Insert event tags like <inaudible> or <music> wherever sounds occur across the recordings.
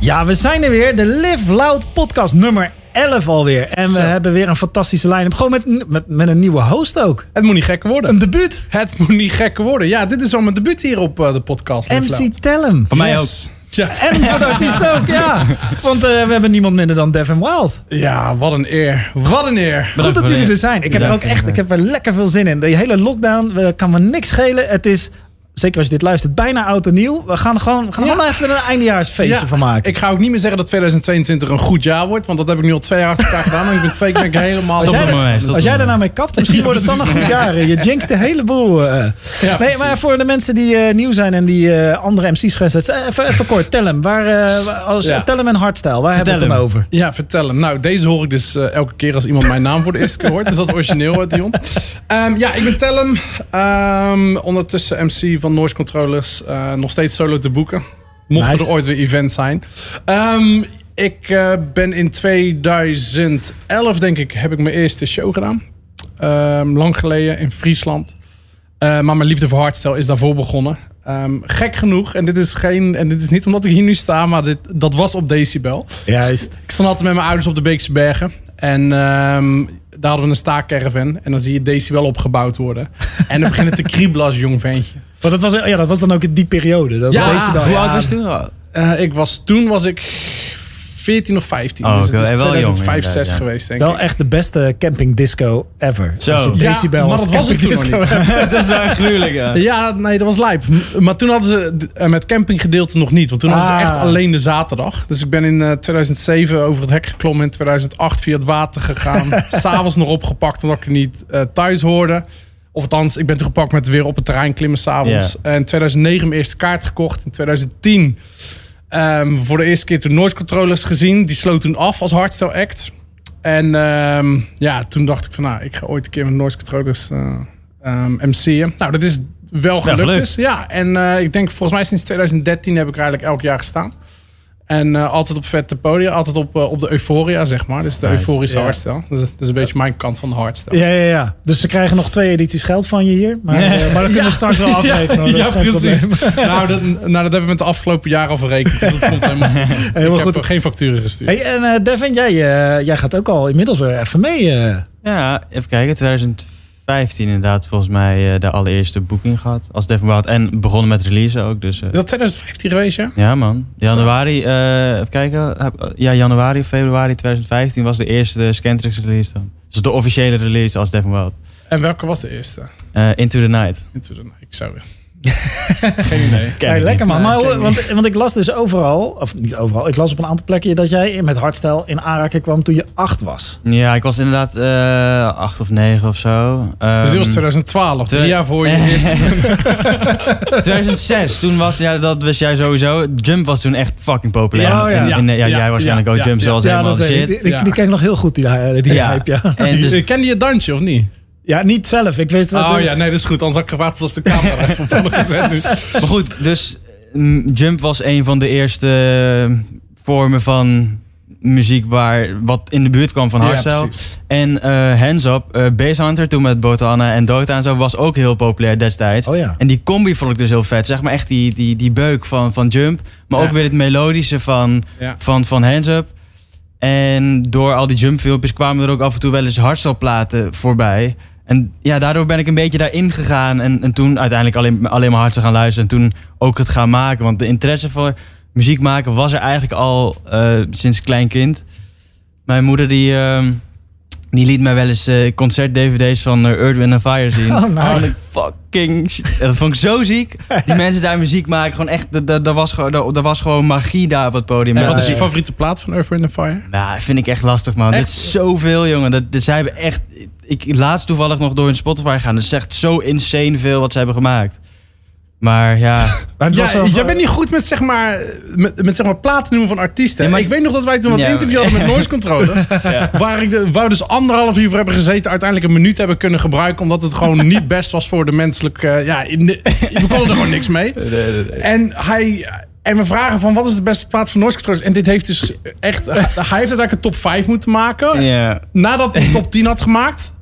Ja, we zijn er weer. De Live Loud podcast nummer 11 alweer. En we Zo. hebben weer een fantastische line-up. Gewoon met, met, met een nieuwe host ook. Het moet niet gekker worden. Een debuut. Het moet niet gekker worden. Ja, dit is al mijn debuut hier op eh, de podcast. Live Loud. MC Tellem. Van mij Yes. Ja. En voor de artiest ook, ja. <laughs> Want eh, we hebben niemand minder dan Devin Wild. ja, wat een eer. Wat een eer. Goed dat jullie er zijn. Ik heb er ook echt ik heb er lekker veel zin in. De hele lockdown we, kan me niks schelen. Het is, zeker als je dit luistert, bijna oud en nieuw. We gaan er gewoon, we gaan Ja. even een eindejaarsfeestje Ja, van maken. Ik ga ook niet meer zeggen dat 2022 een goed jaar wordt. Want dat heb ik nu al twee jaar achter elkaar gedaan. En ik ben twee keer helemaal... Als jij, er mee, er- stop als jij daarna mee kapt, misschien wordt het dan een goed jaar. Je jinxt de hele boel. eh. Ja, nee, precies. maar voor de mensen die eh, nieuw zijn en die eh, andere MC's eh, Even, even kort, tel hem. Waar, als, Ja. Tel hem en hardstyle. Waar hebben we het dan over? Ja, vertel hem. Nou, deze hoor ik dus elke keer als iemand mijn naam voor de eerste keer hoort. Dus dat is origineel, Dion. Ehm, ja, ik ben Tellem. Ehm, ondertussen MC van Noise Controllers. Eh, nog steeds solo te boeken. Mochten Nice. er ooit weer events zijn. Ehm, ik eh, ben in 2011, denk ik, heb ik mijn eerste show gedaan. Ehm, lang geleden in Friesland. Eh, maar mijn liefde voor hardstyle is daarvoor begonnen. Ehm, gek genoeg, en dit is geen, en dit is niet omdat ik hier nu sta, maar dit, dat was op Decibel. Juist. Ik stond altijd met mijn ouders op de Beekse Bergen. En daar hadden we een staakcaravan. En dan zie je Decibel opgebouwd worden. En dan beginnen te kriebelen als jong ventje. Want dat was, ja, dat was dan ook die periode. Dat Ja, Decibel, Hoe ja. oud was je toen? Eh, ik was, toen was ik 14 of 15. Oh, dus het is Wel jong 2005, inderdaad, 6 ja. geweest, denk Wel ik. echt de beste camping disco ever. Zo. Je Ja, Decibel maar dat was het disco <laughs> dat is wel gruwelijk, ja. Ja, nee, dat was lijp. Maar toen hadden ze eh, met campinggedeelte nog niet. Want toen hadden ze Ah. echt alleen de zaterdag. Dus ik ben in eh, 2007 over het hek geklommen. In 2008 via het water gegaan. <laughs> S'avonds nog opgepakt omdat ik er niet eh, thuis hoorde. Of althans, ik ben toen gepakt met weer op het terrein klimmen s'avonds. En in 2009 mijn eerste kaart gekocht. In 2010 ehm, voor de eerste keer toen Noise Controllers gezien. Die sloot toen af als hardstyle act. En ehm, ja, toen dacht ik van nou, ik ga ooit een keer met Noise Controllers eh ehm, MC'en. Nou, dat is wel gelukt. gelukt. dus. Ja, en eh, ik denk volgens mij sinds 2013 heb ik eigenlijk elk jaar gestaan. En eh, altijd op vette podia, altijd op, eh, op de Euphoria, zeg maar. Dus de Nice. euforische Ja. hardstyle. Dus dat is een beetje mijn kant van de hardstyle. Ja, ja, ja. Dus ze krijgen nog twee edities geld van je hier. Maar, eh, maar dat kunnen we <laughs> straks wel afrekenen. <laughs> ja, precies. <laughs> nou, dat, nou, dat hebben we met de afgelopen jaren al verrekend. Dus dat komt helemaal goed. Helemaal ik goed. heb geen facturen gestuurd. Hey, en eh, Devin, jij, eh, jij gaat ook al inmiddels weer even mee. eh. Ja, even kijken. 2015 inderdaad volgens mij eh, de allereerste boeking gehad. Als Devin Wild. En begonnen met releasen ook. Dus, eh, Is dat 2015 geweest, ja? ja man. Januari, eh, even kijken. Ja, januari of februari 2015 was de eerste Scantrix release dan. Dus de officiële release als Devin Wild. En welke was de eerste? Into the Night. Into the- Ik zou... <laughs> Geen idee. Lekker man. Maar, want, want ik las dus overal, of niet overal, ik las op een aantal plekken dat jij met hardstyle in aanraking kwam toen je acht was. Ja, ik was inderdaad eh acht of negen of zo. Dus dit was Ehm, 2012, drie twee- jaar voor je <laughs> eerste... <laughs> 2006, toen was, ja, dat wist jij sowieso. Jump was toen echt fucking populair. Ja, oh ja. In- in- ja, Ja, jij waarschijnlijk ja, ook. ja, Jump ja. zoals ja, helemaal dat weet ik. shit. Die, die, Ja. die ken ik nog heel goed, die, eh, die Ja. hype, ja. En dus, Ken je je dansje of niet? Ja, niet zelf. Ik wist dat... Oh ja, nee, dat is goed. Anders had ik gewacht als de camera <laughs> gezet nu. maar goed, dus mm, Jump was een van de eerste eh, vormen van muziek waar wat in de buurt kwam van hardstyle. en eh Hands Up, eh Bass Hunter, toen met Botana en Dota en zo, was ook heel populair destijds. Oh ja. En die combi vond ik dus heel vet. Zeg maar echt die, die, die beuk van, van Jump. Maar Ja. ook weer het melodische van, Ja. van, van Hands Up. En door al die Jump filmpjes kwamen er ook af en toe wel eens hardstyle platen voorbij. En ja, daardoor ben ik een beetje daarin gegaan. En, en toen uiteindelijk alleen, alleen maar hardstyle gaan luisteren. En toen ook het gaan maken. Want de interesse voor muziek maken was er eigenlijk al eh, sinds klein kind. Mijn moeder die, ehm, die liet mij wel eens eh, concert-dvd's van eh, Earth, Wind Fire zien. <laughs> Oh, nice. Fucking shit. Dat vond ik zo ziek. Die <laughs> mensen daar muziek maken, gewoon echt, er- was, gewoon- er was gewoon magie daar op het podium. En Ja, wat is je favoriete plaat van Earth, Wind Fire? nou, vind ik echt lastig, man. Echt? Dit is zoveel, jongen. Dat, dat, zij hebben echt... Ik laatst toevallig nog door hun Spotify gaan. Dat is echt zo insane veel wat ze hebben gemaakt. Maar ja... <laughs> Maar het was Ja, wel- jij bent niet goed met zeg maar, met, met zeg maar platen noemen van artiesten. Ja, maar- ik weet nog dat wij toen wat Ja. interview hadden met <laughs> noise controllers. Waar ik de, waar we dus anderhalf uur voor hebben gezeten. Uiteindelijk een minuut hebben kunnen gebruiken. Omdat het gewoon niet <laughs> best was voor de menselijke... ja, in de- we konden er gewoon niks mee. En hij... En we vragen van wat is de beste plaat van noise controllers? En dit heeft dus echt... Hij heeft uiteindelijk een top 5 moeten maken. ja. Nadat hij top 10 had gemaakt.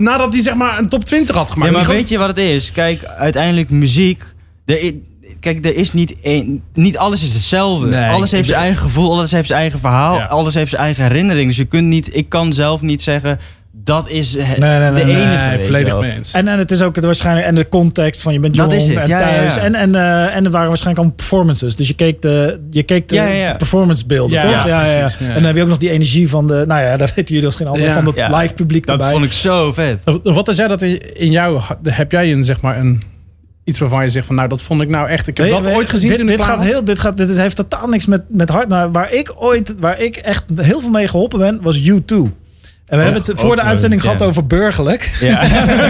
Nadat hij zeg maar een top 20 had gemaakt. Ja, maar weet je wat het is? Kijk, uiteindelijk muziek. De, kijk, er is niet één, niet alles is hetzelfde. Nee, alles heeft zijn eigen gevoel, alles heeft zijn eigen verhaal, Ja. alles heeft zijn eigen herinnering. Dus je kunt niet, ik kan zelf niet zeggen, dat is het- Nee, nee, nee, de enige. Volledig mee eens. En, en het is ook het waarschijnlijk en de context van je bent Dat jong en ja, thuis. ja. En, en, eh, en er waren waarschijnlijk allemaal performances. Dus je keek de, je keek de, Ja, ja, ja. de performancebeelden, Ja, toch? ja, precies, ja. En dan heb je ook nog die energie van de, nou ja, <laughs> dat weten jullie misschien allemaal, Ja. van het Ja. live publiek Dat erbij. vond ik zo vet. Wat is jij dat in in jou, heb jij een, zeg maar, een, iets waarvan je zegt van, nou, dat vond ik nou echt, ik heb dat ooit gezien dit, toen dit gaat heel, dit, gaat, dit is, heeft totaal niks met, met hard. Nou, waar ik ooit, waar ik echt heel veel mee geholpen ben, was U2. En we hebben het voor de uitzending gehad over burgerlijk. Ja.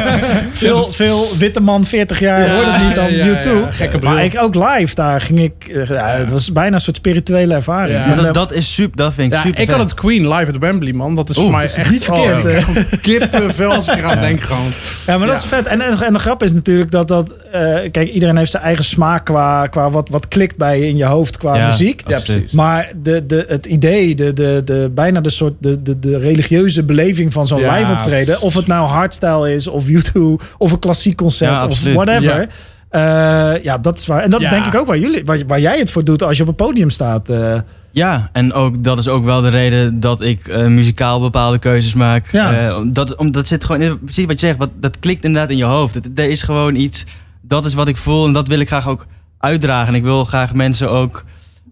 <laughs> veel, veel witte man, 40 jaar, Ja, hoorde het niet dan ja, ja, U2. ja, gekke bril. maar ik ook live, daar ging ik... eh, Ja, het was bijna een soort spirituele ervaring. Maar eh, dat, dat is super, dat vind ik Ja, super ik vet. had het Queen live at Wembley, man. Dat is voor mij is echt niet verkeerd, oh, ik <laughs> kippenvel als ik eraan denk gewoon. Ja, maar dat Ja. is vet. En, en, en de grap is natuurlijk dat dat... eh, kijk, iedereen heeft zijn eigen smaak qua, qua wat, wat klikt bij je in je hoofd qua Ja. muziek. Ja, precies. Maar de, de, het idee, de, de, de, bijna de soort de, de, de religieuze beleving van zo'n Ja, live optreden. Of het nou hardstyle is, of YouTube, of een klassiek concert, Ja, of whatever. Ja. ja, dat is waar. En dat is denk ik ook waar, jullie, waar, waar jij het voor doet als je op een podium staat. eh. Ja, en ook, dat is ook wel de reden dat ik eh, muzikaal bepaalde keuzes maak. Ja. Eh, dat, om, dat zit gewoon in, precies wat je zegt, wat, dat klikt inderdaad in je hoofd. Het, er is gewoon iets, dat is wat ik voel en dat wil ik graag ook uitdragen. En ik wil graag mensen ook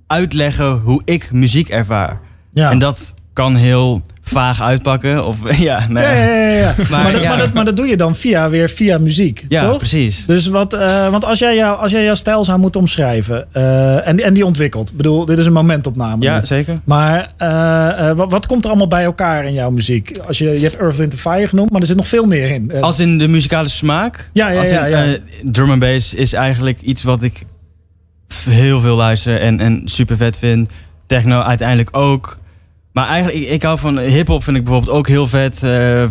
uitleggen hoe ik muziek ervaar. ja. En dat kan heel vaag uitpakken. Of <laughs> ja, ja, ja. ja, ja, ja. <laughs> Maar, Maar dat, maar, dat, maar dat doe je dan via, weer via muziek, Ja, toch? precies. Dus wat, eh, want als jij, jou, als jij jouw stijl zou moeten omschrijven eh, en, en die ontwikkelt. Ik bedoel, dit is een momentopname. Ja, nu. zeker. Maar eh, wat, wat komt er allemaal bij elkaar in jouw muziek? Als je, je hebt Earth, Wind Fire genoemd, maar er zit nog veel meer in. Als in de muzikale smaak. Ja, ja, Als in, ja, drum and bass is eigenlijk iets wat ik heel veel luister en, en super vet vind. Techno uiteindelijk ook. Maar eigenlijk, ik, ik hou van hip-hop, vind ik bijvoorbeeld ook heel vet.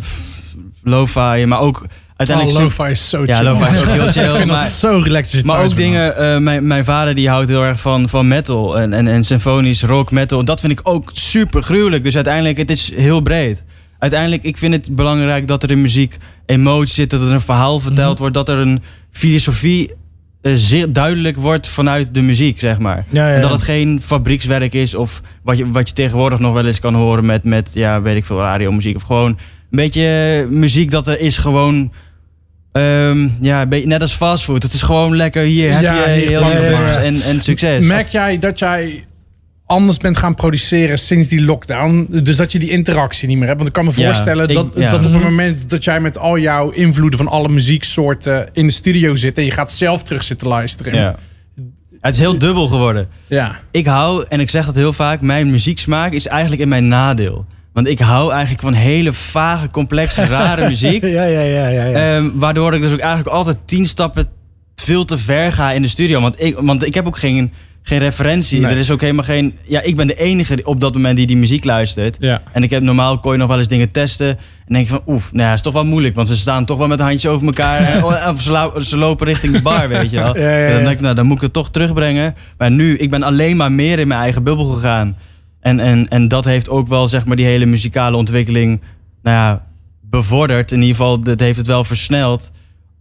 f- lo-fi, maar ook uiteindelijk. Oh, lo-fi is zo ja, chill. lo-fi is ook heel <laughs> Ik chill. vind maar dat zo relaxed maar ook dingen, eh, mijn, mijn vader die houdt heel erg van, van metal en, en, en symfonisch rock metal. Dat vind ik ook super gruwelijk. Dus uiteindelijk, het is heel breed. Uiteindelijk, ik vind het belangrijk dat er in muziek emotie zit, dat er een verhaal verteld Mhm. wordt, dat er een filosofie zeer duidelijk wordt vanuit de muziek, zeg maar. Ja, ja, En dat het geen fabriekswerk is of wat je, wat je tegenwoordig nog wel eens kan horen met, met ja, weet ik veel, radiomuziek. Of gewoon een beetje eh, muziek dat er is gewoon... ehm, ja, een beetje net als fastfood. Het is gewoon lekker, hier heb Ja, je heel veel en, en succes. Merk jij dat jij anders bent gaan produceren sinds die lockdown? Dus dat je die interactie niet meer hebt? Want ik kan me Ja, voorstellen ik- dat, ja. dat op het moment dat jij met al jouw invloeden van alle muzieksoorten in de studio zit en je gaat zelf terug zitten luisteren. ja. Het is heel dubbel geworden. Ja. Ik hou, en ik zeg dat heel vaak, mijn muzieksmaak is eigenlijk in mijn nadeel. Want ik hou eigenlijk van hele vage, complexe, <laughs> rare muziek. ja, ja, ja, ja, ja. Ehm, waardoor ik dus ook eigenlijk altijd tien stappen veel te ver ga in de studio. Want ik, want ik heb ook geen, geen referentie. Nee. Er is ook helemaal geen... Ja, ik ben de enige op dat moment die die muziek luistert. Ja. En ik heb normaal kon je nog wel eens dingen testen. En denk je van, oef, nou ja, is toch wel moeilijk. Want ze staan toch wel met handjes over elkaar. <laughs> en- of ze, ze lopen richting de bar, weet je wel. <laughs> Ja, ja, dan denk ik, nou, dan moet ik het toch terugbrengen. Maar nu, ik ben alleen maar meer in mijn eigen bubbel gegaan. En, en, en dat heeft ook wel, zeg maar, die hele muzikale ontwikkeling... Nou ja, bevorderd. In ieder geval, dat heeft het wel versneld.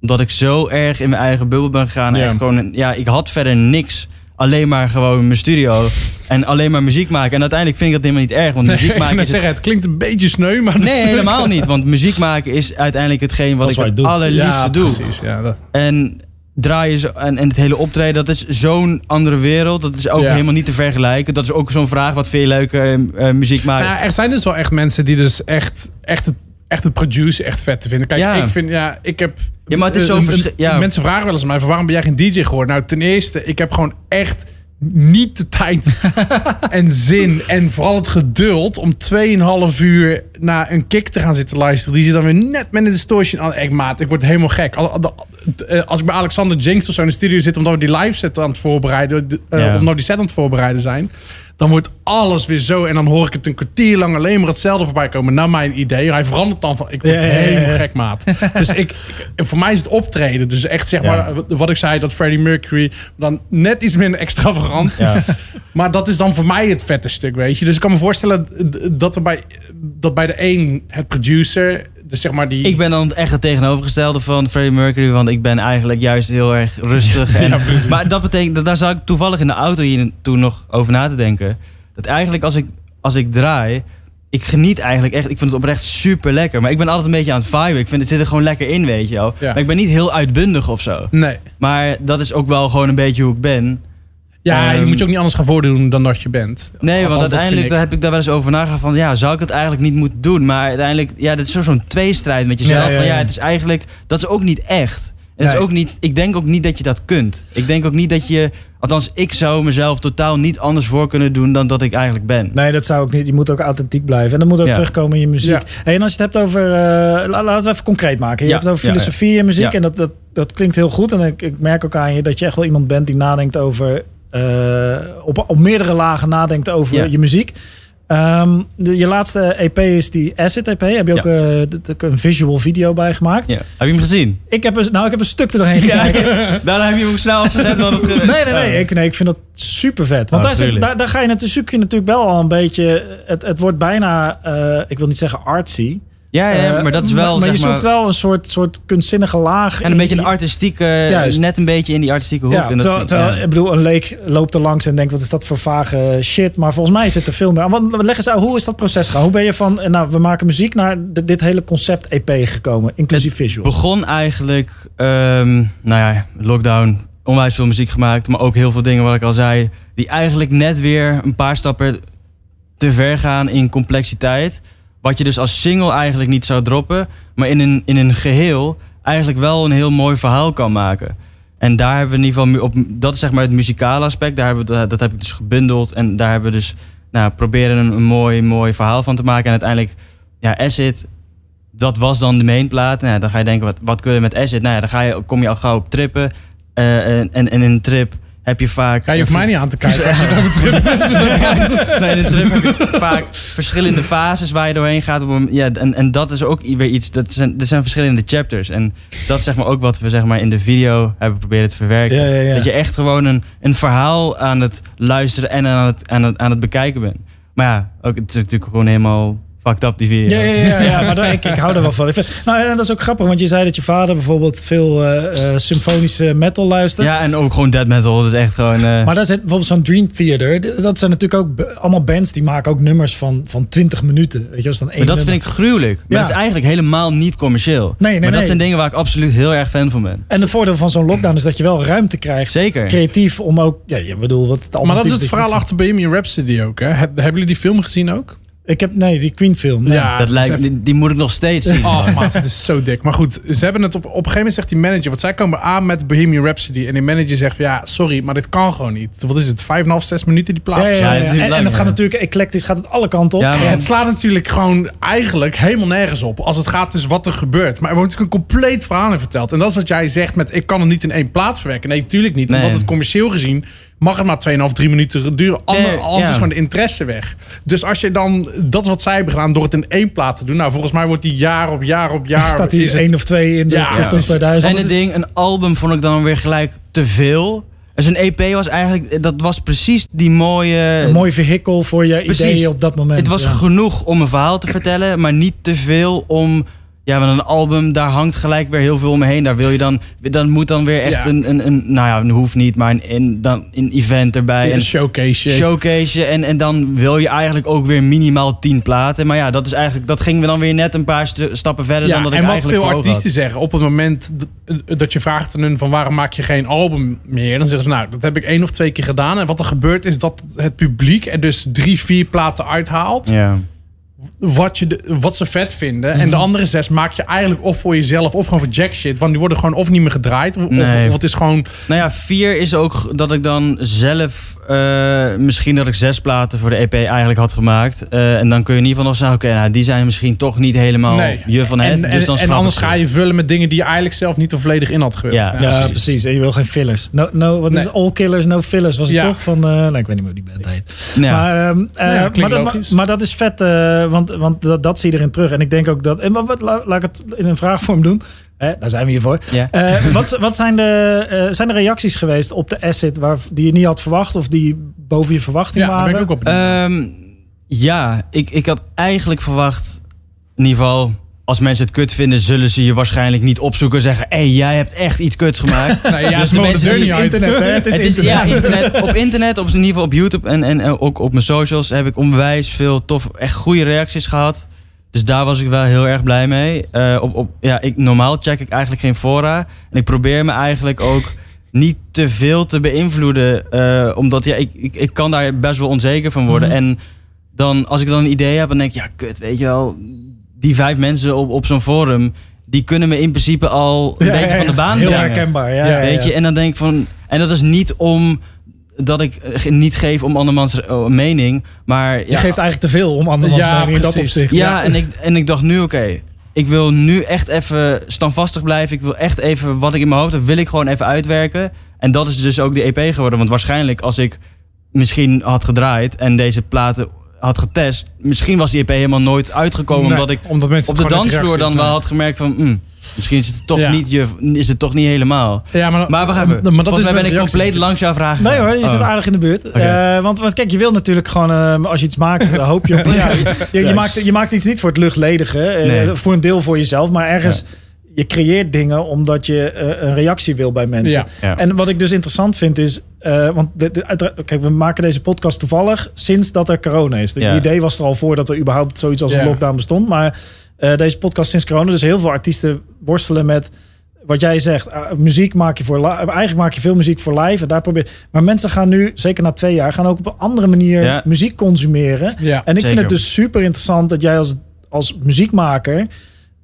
Omdat ik zo erg in mijn eigen bubbel ben gegaan. Echt gewoon, ja, ik had verder niks. Alleen maar gewoon mijn studio. En alleen maar muziek maken. En uiteindelijk vind ik dat helemaal niet erg. Want muziek ik maken is zeggen, het klinkt een beetje sneu, maar... Nee, helemaal niet. Want muziek maken is uiteindelijk hetgeen wat Dat ik het doet. allerliefste ja, doe. precies. Ja, dat- En draaien en, en het hele optreden, dat is zo'n andere wereld. Dat is ook Ja. helemaal niet te vergelijken. Dat is ook zo'n vraag, wat vind je leuker eh, muziek maken? Nou, er zijn dus wel echt mensen die dus echt, echt, het, echt het produce echt vet te vinden. Kijk, Ja. ik vind, ja, ik heb... Ja, maar het is eh, zo eh, ja. Mensen vragen wel eens aan mij, van waarom ben jij geen DJ geworden? Nou, ten eerste, ik heb gewoon echt niet de tijd <laughs> en zin en vooral het geduld om 2,5 uur naar een kick te gaan zitten luisteren. Die zit dan weer net met een distortion aan. Ik maat, ik word helemaal gek. Eh, Als ik bij Alexander Jinx of zo in de studio zit, omdat we die live set aan het voorbereiden, eh, Ja. omdat we die set aan het voorbereiden zijn, dan wordt alles weer zo. En dan hoor ik het een kwartier lang alleen maar hetzelfde voorbij komen. Naar mijn idee. Hij verandert dan van. Ik word Ja, ja, ja, ja. helemaal gek, maat. <laughs> dus ik, ik- voor mij is het optreden. Dus echt zeg maar, wat ik zei, dat Freddie Mercury. Dan net iets minder extravagant. Ja. <laughs> Maar dat is dan voor mij het vette stuk, weet je. Dus ik kan me voorstellen dat, er bij, dat bij de een het producer dus zeg maar die... Ik ben dan echt het tegenovergestelde van Freddie Mercury, want ik ben eigenlijk juist heel erg rustig. <laughs> En, Ja, maar dat betekent, dat daar zat ik toevallig in de auto hier toen nog over na te denken. Dat eigenlijk als ik, als ik draai, ik geniet eigenlijk echt, ik vind het oprecht super lekker. Maar ik ben altijd een beetje aan het viben. Ik vind het zit er gewoon lekker in, weet je wel. Ja. Maar ik ben niet heel uitbundig of zo. Nee. Maar dat is ook wel gewoon een beetje hoe ik ben. Ja, je Ehm, moet je ook niet anders gaan voordoen dan dat je bent. Nee, Althans, want uiteindelijk daar ik. heb ik daar wel eens over nagedacht van... ja, zou ik het eigenlijk niet moeten doen? Maar uiteindelijk, ja, dit is zo- zo'n tweestrijd met jezelf. Ja, ja, Van, ja, het is eigenlijk... Dat is ook niet echt. En het is ook niet, ik denk ook niet dat je dat kunt. Ik denk ook niet dat je... Althans, ik zou mezelf totaal niet anders voor kunnen doen... dan dat ik eigenlijk ben. Nee, dat zou ook niet. Je moet ook authentiek blijven. En dat moet ook Ja. terugkomen in je muziek. Ja. Hey, en als je het hebt over... eh, la- laten we even concreet maken. Je Ja, hebt het over ja, ja. filosofie en muziek. Ja. En dat, dat, dat klinkt heel goed. En ik, ik merk ook aan je dat je echt wel iemand bent die nadenkt over... eh, op, op meerdere lagen nadenkt over Ja. je muziek. Ehm, de, je laatste EP is die Acid EP. Heb je ook eh, d- een visual video bij gemaakt? Ja. Heb je hem gezien? Ik heb, een, nou, ik heb een stuk er doorheen gekeken. <laughs> Daarna heb je hem snel afgezet. want het- Nee, nee, nee. Oh. Ik, nee, ik vind dat super vet. Want Oh, daar, zit, daar, daar ga je natuurlijk, zoek je natuurlijk wel al een beetje. Het, het wordt bijna, eh, ik wil niet zeggen artsy. Ja, ja, Eh, maar dat is wel, Maar, maar zeg je maar... zoekt wel een soort, soort kunstzinnige laag. En een beetje een artistieke... Juist. Net een beetje in die artistieke hoek. Ja, en dat terwijl, vind- terwijl ja. ik bedoel, een leek loopt er langs en denkt: wat is dat voor vage shit? Maar volgens mij zit er veel meer aan. Want leg eens uit, hoe is dat proces gegaan? Hoe ben je van, eh, nou, we maken muziek naar de- dit hele concept EP gekomen, inclusief visual? begon eigenlijk, ehm, nou ja, lockdown, onwijs veel muziek gemaakt, maar ook heel veel dingen wat ik al zei, die eigenlijk net weer een paar stappen te ver gaan in complexiteit. Wat je dus als single eigenlijk niet zou droppen, maar in een, in een geheel eigenlijk wel een heel mooi verhaal kan maken. En daar hebben we in ieder geval, op, dat is zeg maar het muzikale aspect, daar hebben we, dat, heb ik dus gebundeld en daar hebben we dus, nou, proberen een, mooi, mooi verhaal van te maken. En uiteindelijk, ja, Acid, dat was dan de mainplaat. Nou, dan ga je denken, wat, wat kun je met Acid? Nou dan ga je, kom je al gauw op trippen. Eh, en, en in een trip heb je vaak... Ja, je hoeft mij niet aan te kijken. Als je het over trip <laughs> Nee, een trip heb je vaak verschillende fases waar je doorheen gaat. Op een, ja, en, en dat is ook weer iets, dat zijn, er zijn verschillende chapters. En dat is zeg maar ook wat we zeg maar, in de video hebben proberen te verwerken. Ja, ja, ja. Dat je echt gewoon een, een verhaal aan het luisteren en aan het, aan, het, aan het bekijken bent. Maar ja, ook, het is natuurlijk gewoon helemaal fucked up die video. Ja, ja, ja, ja maar daar, <laughs> ik, ik hou er wel van. Ik vind- nou, en dat is ook grappig, want je zei dat je vader bijvoorbeeld veel eh, eh, symfonische metal luistert. Ja, en ook gewoon death metal. Dat is echt gewoon... eh, Maar daar zit bijvoorbeeld zo'n Dream Theater. Dat zijn natuurlijk ook allemaal bands die maken ook nummers van, van 20 minuten. Weet je, als dan één Maar dat nummer. vind ik gruwelijk. Maar Ja. dat is eigenlijk helemaal niet commercieel. Nee, nee, maar dat nee. zijn dingen waar ik absoluut heel erg fan van ben. En de voordeel van zo'n lockdown is dat je wel ruimte krijgt. Zeker. Creatief om ook. Ja, je bedoel, wat het Maar dat is het verhaal achter Bohemian Rhapsody ook. Hè? Heb- Hebben jullie die film gezien ook? Ik heb, nee, die Queen film. nee. Ja, dat lijkt, die, die moet ik nog steeds zien. Oh, maat, het is zo dik. Maar goed, ze hebben het op, op een gegeven moment zegt die manager... Want zij komen aan met Bohemian Rhapsody. En die manager zegt ja, sorry, maar dit kan gewoon niet. Wat is het, vijf en half, zes minuten die plaat? Ja, En, en het gaat natuurlijk eclectisch, gaat het alle kanten op. Man. Het slaat natuurlijk gewoon eigenlijk helemaal nergens op. Als het gaat dus wat er gebeurt. Maar er wordt natuurlijk een compleet verhaal in verteld. En dat is wat jij zegt met ik kan het niet in één plaat verwerken. Nee, tuurlijk niet. Nee. Omdat het commercieel gezien mag het maar 2,5, 3 minuten duren. Ander, Nee, anders ja. is gewoon de interesse weg. Dus als je dan, dat wat zij hebben gedaan door het in één plaat te doen. Nou, volgens mij wordt die jaar op jaar op jaar. staat hier één of twee in de, Ja, ja. top 2000. En het ding, een album vond ik dan weer gelijk te veel. Dus een EP was eigenlijk, dat was precies die mooie... een mooi vehikel voor je Precies. ideeën op dat moment. Het was ja. genoeg om een verhaal te vertellen, maar niet te veel om. Ja, want een album, daar hangt gelijk weer heel veel omheen. Daar wil je dan. Dan moet dan weer echt Ja. een, een, een. Nou ja, hoeft niet, maar een, een, dan een event erbij. een En showcase. showcase. En, en dan wil je eigenlijk ook weer minimaal 10 platen. Maar ja, dat is eigenlijk. Dat gingen we dan weer net een paar stappen verder Ja, dan dat ik en wat eigenlijk veel artiesten zeggen, op het moment dat je vraagt aan hun van waarom maak je geen album meer, dan zeggen ze nou, dat heb ik één of twee keer gedaan. En wat er gebeurt is dat het publiek er dus drie, vier platen uithaalt. Ja. Wat, je de, wat ze vet vinden. En Mhm. de andere zes maak je eigenlijk of voor jezelf of gewoon voor jack shit. Want die worden gewoon of niet meer gedraaid. Of, Nee. of het is gewoon. Nou ja, vier is ook dat ik dan zelf eh, misschien dat ik zes platen voor de EP eigenlijk had gemaakt. Eh, en dan kun je in ieder geval nog zeggen, oké, nou, die zijn misschien toch niet helemaal Nee. je van het. En, dus en, dan en snap anders ga je vullen met dingen die je eigenlijk zelf niet er volledig in had gewild. Ja. Ja, precies. precies. En je wil geen fillers. No, no, wat is Nee. All killers, no fillers. Was het Ja. toch? Van, eh nou, ik weet niet meer hoe die band heet. Ja. Maar, ehm, eh, maar, dat, maar, maar dat is vet, eh, want, want dat, dat zie je erin terug. En ik denk ook dat... En wat, wat, la- laat ik het in een vraagvorm doen. Hè, daar zijn we hier voor. Ja. Eh, wat, wat zijn, de, eh, zijn de reacties geweest op de asset waar, die je niet had verwacht? Of die boven je verwachting Ja, daar waren? ben ik ook op benieuwd. Ehm, ja, ik, ik had eigenlijk verwacht, in ieder geval als mensen het kut vinden, zullen ze je waarschijnlijk niet opzoeken en zeggen: hé, hey, jij hebt echt iets kuts gemaakt. <laughs> Ja, Dus de mensen niet uit. internet, hè? Het is Het is, internet. ja, <laughs> internet, op internet, op, in ieder geval op YouTube en, en eh, ook op mijn socials heb ik onwijs veel tof, echt goede reacties gehad. Dus daar was ik wel heel erg blij mee. Eh, op, op, ja, ik, normaal check ik eigenlijk geen fora. En ik probeer me eigenlijk ook niet te veel te beïnvloeden. eh, omdat ja, ik, ik, ik kan daar best wel onzeker van worden. Mhm. En dan, als ik dan een idee heb, dan denk ik, ja, kut, weet je wel. Die vijf mensen op, op zo'n forum, die kunnen me in principe al een <laughs> Ja, beetje ja, van de baan Heel brengen. herkenbaar, ja. Weet ja. je, en dan denk ik van. En dat is niet om dat ik eh, niet geef om andermans eh, mening, maar Je geeft eigenlijk te veel om andermans Ja, mening in dat opzicht. ja, En, ik, en ik dacht nu, oké, ik wil nu echt even standvastig blijven. Ik wil echt even wat ik in mijn hoofd heb, wil ik gewoon even uitwerken. En dat is dus ook de EP geworden. Want waarschijnlijk als ik misschien had gedraaid en deze platen had getest, misschien was die EP helemaal nooit uitgekomen. Nee, omdat ik omdat mensen op de dansvloer dan wel had gemerkt van, hmm, misschien is het toch Ja. niet, je, is het toch niet helemaal. Ja, maar, Maar wacht even. Maar dat is ben ik compleet langs jouw vraag. Nee hoor, je zit Oh. aardig in de buurt. Eh, want, want kijk, je wil natuurlijk gewoon, eh, als je iets maakt, <laughs> hoop je op... ja, je, je, je maakt, je maakt iets niet voor het luchtledige. eh, Nee. Voor een deel voor jezelf, maar ergens... Je creëert dingen omdat je eh, een reactie wil bij mensen. Ja. Ja. En wat ik dus interessant vind is... eh, want de, de- uitera- kijk, we maken deze podcast toevallig sinds dat er corona is. Het Ja. idee was er al voor dat er überhaupt zoiets als een lockdown bestond. Maar eh, deze podcast sinds corona. Dus heel veel artiesten worstelen met wat jij zegt. muziek maak je voor li- Eigenlijk maak je veel muziek voor live. En daar probeer, maar mensen gaan nu, zeker na twee jaar, gaan ook op een andere manier Ja. muziek consumeren. Ja. En ik vind het dus super interessant dat jij als, als muziekmaker,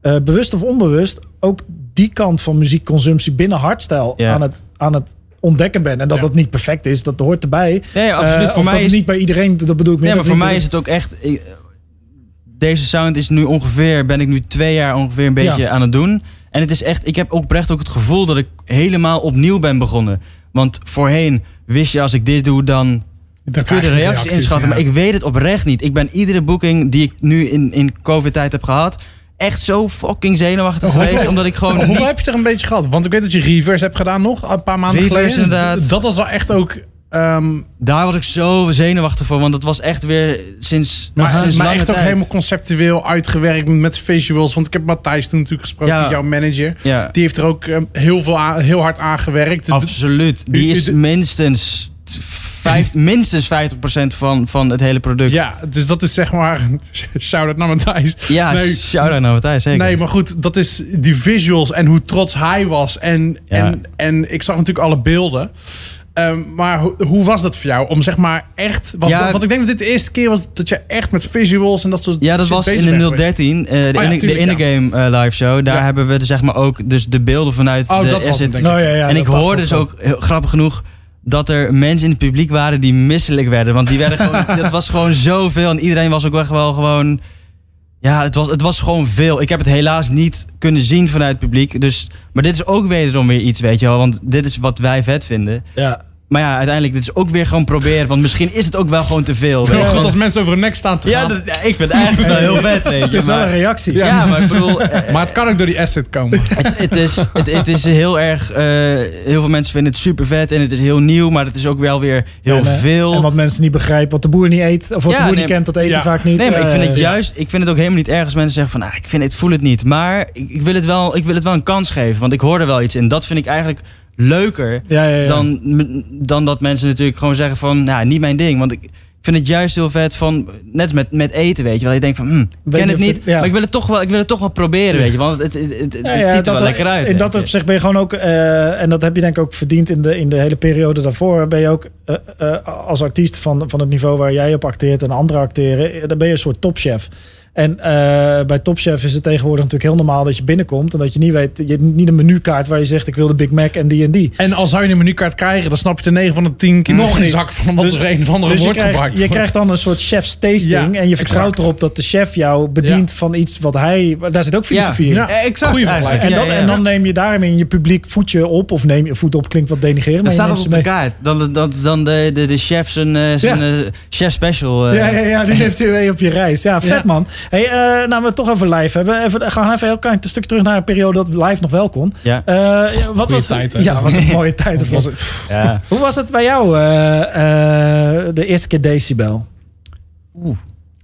eh, bewust of onbewust, ook die kant van muziekconsumptie binnen hardstyle Ja. aan, het, aan het ontdekken bent. En dat Ja. dat niet perfect is, dat hoort erbij. Nee, absoluut. Eh, voor mij is het niet bij iedereen, dat bedoel ik meer. Nee, maar voor mij is het ook echt. ik- deze sound is nu ongeveer, ben ik nu twee jaar ongeveer een beetje Ja. aan het doen. En het is echt, ik heb ook oprecht ook het gevoel dat ik helemaal opnieuw ben begonnen. Want voorheen wist je, als ik dit doe, dan Dan kun je de reactie reacties, inschatten. ja. Maar ik weet het oprecht niet. Ik ben iedere boeking die ik nu in, in COVID-tijd heb gehad, echt zo fucking zenuwachtig geweest. omdat ik gewoon. Hoeveel niet- heb je er een beetje gehad? Want ik weet dat je reverse hebt gedaan nog, een paar maanden Reverse, geleden. inderdaad. Dat was wel echt ook... ehm, Daar was ik zo zenuwachtig voor, want dat was echt weer sinds, maar sinds maar echt ook helemaal conceptueel uitgewerkt met visuals. Want ik heb Matthijs toen natuurlijk gesproken, Ja. jouw manager. Ja. Die heeft er ook ehm, heel, veel aan- heel hard aan gewerkt. Absoluut. Die is minstens, vijf, minstens 50% van, van het hele product. Ja, dus dat is zeg maar... <laughs> Shout-out naar Matthijs. ja Nee. shout-out naar Matthijs, zeker. Nee, maar goed, dat is die visuals en hoe trots hij was. En, Ja. en, en ik zag natuurlijk alle beelden. Ehm, maar ho- hoe was dat voor jou? Om zeg maar echt... Want, Ja. want ik denk dat dit de eerste keer was dat je echt met visuals en dat soort Ja, dat was in de bent geweest. 013, eh, de, Oh ja, tuurlijk, de Game eh, live show. Daar Ja. hebben we dus, zeg maar ook dus de beelden vanuit Oh, de dat was asset. hem, denk ik. Nou, ja, ja, en dat ik hoorde dus ook, heel grappig genoeg, dat er mensen in het publiek waren die misselijk werden. Want die werden gewoon, <laughs> dat was gewoon zoveel. En iedereen was ook echt wel gewoon... Ja, het was, het was gewoon veel. Ik heb het helaas niet kunnen zien vanuit het publiek. Dus, maar dit is ook wederom weer iets, weet je wel. Want dit is wat wij vet vinden. Ja. Maar ja, uiteindelijk, dit is ook weer gewoon proberen. Want misschien is het ook wel gewoon te veel. je goed als mensen over hun nek staan te Ja, gaan. dat- ja, ik vind het eigenlijk wel heel vet, weet je. Het is wel een reactie. Ja, maar ik bedoel, <laughs> eh, Maar het kan ook door die asset komen. <laughs> het, het, is, het, het is heel erg. eh, heel veel mensen vinden het super vet en het is heel nieuw, maar het is ook wel weer heel En, eh, veel. En wat mensen niet begrijpen, wat de boer niet eet, of wat Ja, de boer nee, niet kent, dat eten ja. vaak niet. Nee, maar ik vind het juist. Ik vind het ook helemaal niet erg als mensen zeggen van, ah, ik vind het, voel het niet. Maar ik, ik wil het wel, ik wil het wel een kans geven, want ik hoor er wel iets in. Dat vind ik eigenlijk leuker Ja, ja, ja. dan, dan dat mensen natuurlijk gewoon zeggen van, nou, niet mijn ding. Want ik vind het juist heel vet van, net met, met eten, weet je wel. Je denkt van, hm, ik ken het niet, maar ik wil het toch wel, ik wil het toch wel proberen, weet je. Want het, het, ziet er wel lekker uit. In dat je. opzicht ben je gewoon ook, eh, en dat heb je denk ik ook verdiend in de, in de hele periode daarvoor, ben je ook eh, eh, als artiest van, van het niveau waar jij op acteert en anderen acteren, dan ben je een soort topchef. En eh, bij Topchef is het tegenwoordig natuurlijk heel normaal dat je binnenkomt en dat je niet weet, je hebt niet een menukaart waar je zegt ik wil de Big Mac en die en die. En al zou je een menukaart krijgen, dan snap je de 9 van de 10 keer Nog nog een zak van wat Dus- er een of andere Dus je woord krijgt, je wordt. krijgt dan een soort chef's tasting Ja, en je vertrouwt exact. erop dat de chef jou bedient Ja. van iets wat hij, daar zit ook filosofie in. Ja. Exact. En, Ja, dat, Ja, ja, en ja. dan neem je daarmee je publiek voet je op. Of neem je voet op, klinkt wat denigrerend. Dat maar je staat op de mee. kaart. Dan, dan, dan de, de, de chef zijn, eh, zijn eh, chef special. eh. Ja, ja, ja, die neemt u mee op je reis. Ja, vet Ja. man. Hey, eh, nou, we toch over live hebben. Even, gaan we even heel klein stukje terug naar een periode dat live nog wel kon. Ja. Eh, ja, wat was tijd? Ja, was een <laughs> mooie tijd. Was dat. het- ja. Hoe was het bij jou, eh, eh, de eerste keer Decibel? Oeh.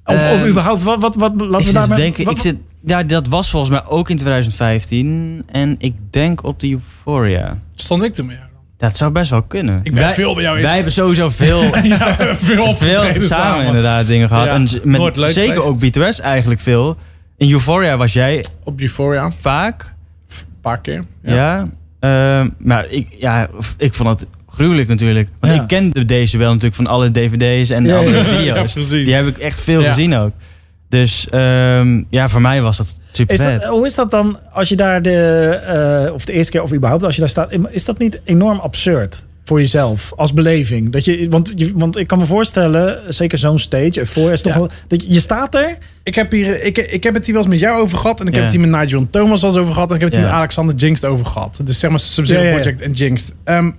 Of, of Ehm, überhaupt, wat, wat, wat laten ik we zit daar te denken, ik zit, ja, dat was volgens mij ook in 2015. En ik denk op de Euphoria. Stond ik toen met jou? Dat zou best wel kunnen. Ik ben wij, veel bij jou Wij hebben sowieso veel, <laughs> ja, veel <laughs> samen, inderdaad dingen gehad. Ja, en z- met, nooit leuk zeker geweest. ook B2S eigenlijk veel. In Euphoria was jij Op Euphoria, vaak. een paar keer. Ja. Ehm, maar ik, ja, ik vond het gruwelijk natuurlijk. Want Ja. ik kende deze wel natuurlijk van alle dvd's en Ja, alle video's. ja, precies. Die heb ik echt veel Ja. gezien ook. Dus ehm, ja, voor mij was dat super Is dat, hoe is dat dan als je daar de, eh, of de eerste keer of überhaupt als je daar staat, is dat niet enorm absurd voor jezelf als beleving? Dat je, want, je, want ik kan me voorstellen, zeker zo'n stage, voor is toch Ja. wel, dat je, je staat er, Ik heb, hier, ik, ik heb het hier wel eens met jou over gehad. En ik Ja. heb het hier met Nigel en Thomas wel eens over gehad. En ik heb het hier Ja. met Alexander Jinx over gehad. Dus zeg maar Sub-Zero Ja, ja, ja. Project en Jinx. Ehm,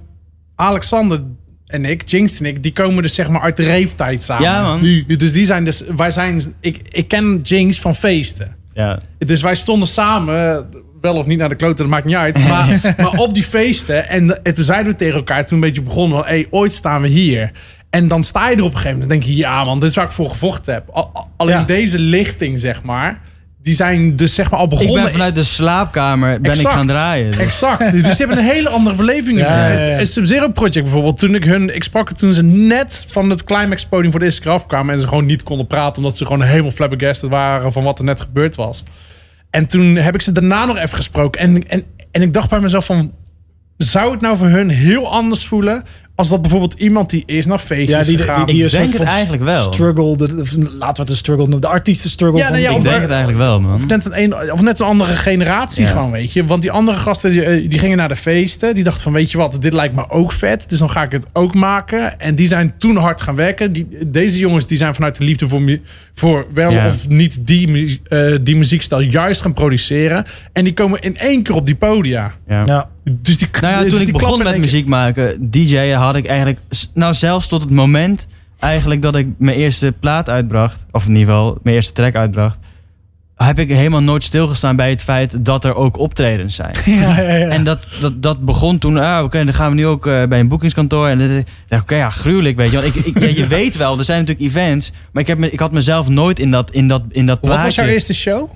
Alexander en ik, Jinx en ik, die komen dus zeg maar uit de reeftijd samen. Ja, man. Dus die zijn dus, wij zijn, ik, ik ken Jinx van feesten. Ja. Dus wij stonden samen, wel of niet naar de kloten, dat maakt niet uit. Maar, <laughs> maar op die feesten. En, en toen zeiden we tegen elkaar, toen een beetje begonnen, van, hey, ooit staan we hier. En dan sta je er op een gegeven moment en denk je, ja man, dit is waar ik voor gevochten heb. Al- al- Alleen Ja. deze lichting, zeg maar, die zijn dus zeg maar al Ik begonnen. ben vanuit de slaapkamer ben ik gaan draaien. Dus- Exact. Dus die hebben een hele andere beleving. Ja, ja, Sub-Zero Project bijvoorbeeld. Toen ik hun... Ik sprak het toen ze net van het climax podium voor de eerste keer afkwamen. En ze gewoon niet konden praten. Omdat ze gewoon helemaal flabbergasted waren van wat er net gebeurd was. En toen heb ik ze daarna nog even gesproken. En, en, en ik dacht bij mezelf van... Zou het nou voor hun heel anders voelen... als dat bijvoorbeeld iemand die eerst naar feestjes ja, die, die, gegaan... die, die Ik een denk het eigenlijk wel. struggle, de, de- laten we het een struggle noemen, de artiesten struggle. Ja, van nee, ja, de- ik denk het eigenlijk wel, man. Of net een, een, of net een andere generatie Ja. gewoon, weet je. Want die andere gasten, die, eh, die gingen naar de feesten. Die dachten van, weet je wat, dit lijkt me ook vet. Dus dan ga ik het ook maken. En die zijn toen hard gaan werken. Die, deze jongens, die zijn vanuit de liefde voor, voor wel Ja. of niet die, eh, die muziekstijl juist gaan produceren. En die komen in één keer op die podia. Ja. Dus die, Nou ja, dus toen ik begon met muziek maken, DJ'en, had ik eigenlijk... Nou, zelfs tot het moment eigenlijk dat ik mijn eerste plaat uitbracht... of in ieder geval mijn eerste track uitbracht... heb ik helemaal nooit stilgestaan bij het feit dat er ook optredens zijn. <laughs> Ja, ja, ja. En dat, dat, dat begon toen, ah, oké, dan gaan we nu ook eh, bij een boekingskantoor. En dan dacht ik, oké, ja, gruwelijk, weet je. Want ik, je <laughs> weet wel, er zijn natuurlijk events. Maar ik, heb me, ik had mezelf nooit in dat, in dat, in dat plaatje... Wat was jouw eerste show?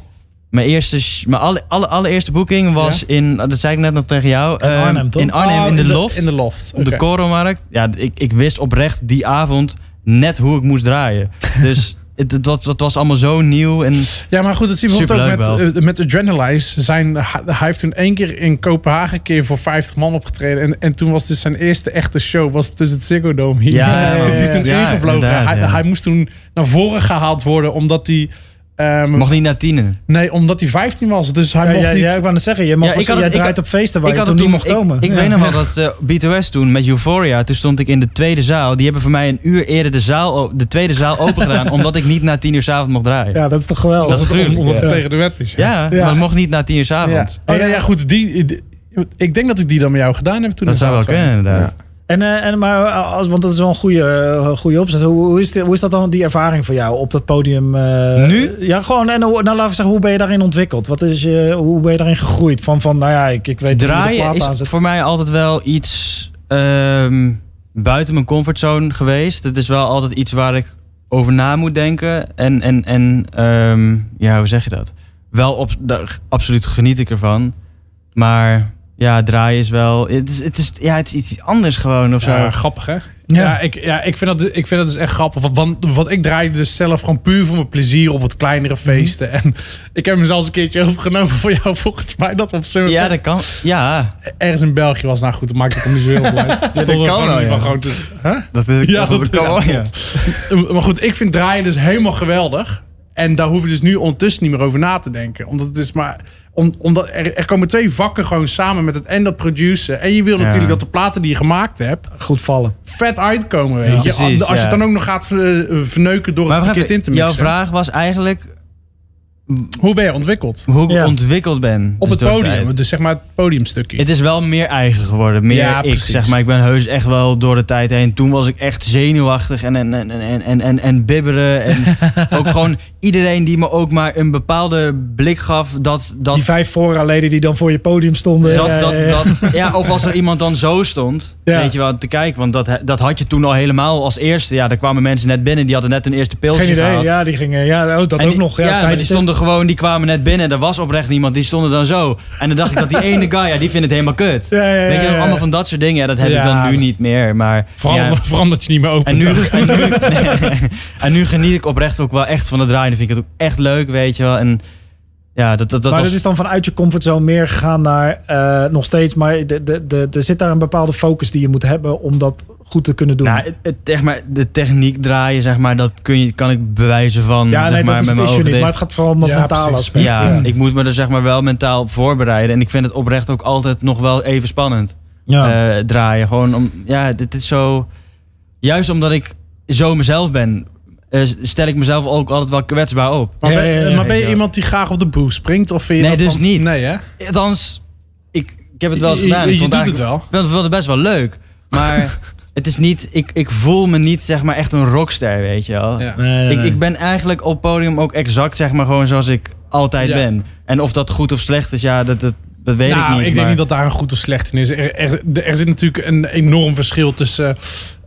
Mijn eerste, mijn alle, alle, allereerste boeking was in, dat zei ik net nog tegen jou. In ehm, Arnhem, toch? In Arnhem, Oh, in de loft. In de loft. op de Oké. Koromarkt. Ja, ik, ik wist oprecht die avond net hoe ik moest draaien. <laughs> Dus het, het, was, het was allemaal zo nieuw. En Ja, maar goed, dat zie je bijvoorbeeld ook met, eh, met Adrenalize. Zijn, hij heeft toen één keer in Kopenhagen een keer voor 50 man opgetreden. En, en toen was dus zijn eerste echte show was tussen het Ziggo Dome hier. Ja, <laughs> Want die is toen ja, ingevlogen. Hij, ja. hij moest toen naar voren gehaald worden omdat hij... ehm, mocht niet naar tienen. nee, omdat hij 15 was. Dus hij Ja, mocht ja, niet... ja, ik wou net zeggen, je mag, Ja, ik had jij het- ik draait had- op feesten waar ik je had toen het niet mocht komen. Ik, ik Ja. weet nog wel dat B2S toen met Euphoria, toen stond ik in de tweede zaal. Die hebben voor mij een uur eerder de, zaal, de tweede zaal open gedaan, <laughs> omdat ik niet na tien uur s'avond mocht draaien. Ja, dat is toch geweldig. Dat is omdat, gruwelijk, omdat het ja. tegen de wet is. Ja. maar ik mocht niet na tien uur Ja. s'avonds. Oh, nee, ja, goed. Die, die- ik denk dat ik die dan met jou gedaan heb toen. Dat zou wel kunnen, inderdaad. En, eh, en maar als, want dat is wel een goede, eh, goede opzet. Hoe, hoe, is dit, hoe is dat dan, die ervaring voor jou op dat podium? eh, Nu? Ja, gewoon. En nou, laten we zeggen, hoe ben je daarin ontwikkeld? Wat is je, hoe ben je daarin gegroeid? Van, van nou ja, ik, ik weet hoe de Draaien is voor mij altijd wel iets ehm, buiten mijn comfortzone geweest. Het is wel altijd iets waar ik over na moet denken. En, en, en ehm, ja, hoe zeg je dat? Wel op, absoluut geniet ik ervan. Maar ja, draaien is wel. Het is, het is, ja, het is iets anders gewoon of zo. Ja, grappig hè? Ja. Ja, ik, ja ik, vind dat, ik vind dat dus echt grappig. Want, want, ik draai dus zelf gewoon puur voor mijn plezier op wat kleinere feesten. En ik heb hem zelfs een keertje overgenomen voor jou volgens mij. Dat op Ja, dat kan. Ja, ergens in België was. Nou goed, dat maakt het hem niet zo heel blij. <laughs> Stond er kan wel, niet ja. van gewoon tussen. Huh? dat, is, Ja, dat, dat- kan wel. ja, Ja. <laughs> Maar goed, ik vind draaien dus helemaal geweldig. En daar hoef je dus nu ondertussen niet meer over na te denken. Omdat het is maar... Om, omdat er, er komen twee vakken gewoon samen met het en dat produceren. En je wil Ja. natuurlijk dat de platen die je gemaakt hebt... Goed vallen. vet uitkomen, weet Ja, je. precies, Als je ja. het dan ook nog gaat ver- verneuken door Maar het verkeerd in te mixen. jouw vraag was eigenlijk. Hoe ben je ontwikkeld? hoe ik Ja. ontwikkeld ben. Op dus het podium, tijd. dus zeg maar het podiumstukje. Het is wel meer eigen geworden. Meer Ja, ik, precies. zeg maar. Ik ben heus echt wel door de tijd heen. Toen was ik echt zenuwachtig en, en, en, en, en, en, en bibberen. En <laughs> ook gewoon iedereen die me ook maar een bepaalde blik gaf. Dat, dat, Die vijf voorraadleden die dan voor je podium stonden. dat, Ja, dat, ja, ja. dat, ja, of als er iemand dan zo stond, Ja. weet je wel, te kijken. Want dat, dat had je toen al helemaal als eerste. Ja, daar kwamen mensen net binnen, die hadden net hun eerste pilsje Geen idee. gehad. Ja, die gingen. Ja, oh, dat En ook die- nog. Ja, Ja, maar die stonden gewoon, die kwamen net binnen. Er was oprecht niemand, die stonden dan zo. En dan dacht ik dat die <laughs> ene guy, ja, die vindt het helemaal kut. Ja, ja, ja, Weet je, ja. allemaal van dat soort dingen. Ja, dat heb ik dan nu niet meer. Maar dat je niet meer open en nu, en, nu, <laughs> <laughs> en nu geniet ik oprecht ook wel echt van het draaien. Dan vind ik het ook echt leuk, weet je wel. En ja, dat, dat, dat maar was... dat is dan vanuit je comfortzone meer gegaan naar eh, nog steeds. Maar de, de, de, er zit daar een bepaalde focus die je moet hebben om dat goed te kunnen doen. Nou, het, het- zeg maar, de techniek draaien, zeg maar, dat kun je, kan ik bewijzen van. ja, zeg nee, maar, dat is met het mijn issue ogen niet. Maar het gaat vooral om dat Ja, mentale precies. aspect. Ja, ik moet me er zeg maar wel mentaal op voorbereiden. En ik vind het oprecht ook altijd nog wel even spannend. Ja. eh, draaien. Gewoon om, ja, dit is zo. Juist omdat ik zo mezelf ben, eh, stel ik mezelf ook altijd wel kwetsbaar op. Maar, Ja, ben, ja, ja, maar ben je iemand die graag op de boost springt? Of vind je Nee, dat dus dan- niet. Nee, hè? Althans, ik, ik heb het wel eens Je- gedaan. Je, Ik je doet het wel. Ik vond het best wel leuk. Maar <laughs> het is niet, ik, ik voel me niet zeg maar echt een rockster, weet je wel. Ja. Nee, nee, Ik, nee. ik ben eigenlijk op podium ook exact zeg maar gewoon zoals ik altijd Ja. ben. En of dat goed of slecht is, ja, dat, dat, dat weet nou, ik niet. ik denk maar- niet dat daar een goed of slecht in is. Er, er, er zit natuurlijk een enorm verschil tussen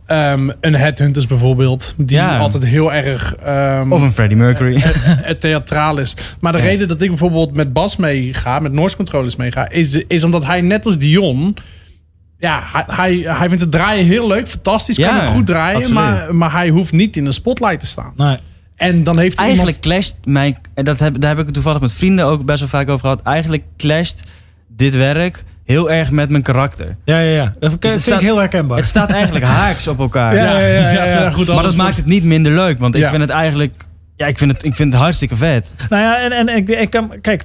ehm, een Headhunters bijvoorbeeld. Die Ja. altijd heel erg ehm, Of een Freddie Mercury. het, het theatraal is. Maar de Ja. reden dat ik bijvoorbeeld met Bas meega, met noise controllers meega, is, is omdat hij net als Dion. Ja, hij, hij, hij vindt het draaien heel leuk, fantastisch, kan het goed draaien, absoluut. maar, maar hij hoeft niet in de spotlight te staan. Nee. En dan heeft hij Eigenlijk clasht mijn... En dat heb, daar heb ik het toevallig met vrienden ook best wel vaak over gehad. Eigenlijk clasht dit werk heel erg met mijn karakter. Ja, ja, ja. Dat vind, het vind staat- ik heel herkenbaar. Het staat eigenlijk <laughs> haaks op elkaar. Ja, ja, ja, ja, ja. <laughs> goed, maar dat maakt het niet minder leuk. Want ik vind het eigenlijk... Ja, ik vind het, ik vind het hartstikke vet. Nou ja, en, en ik, ik kan, kijk,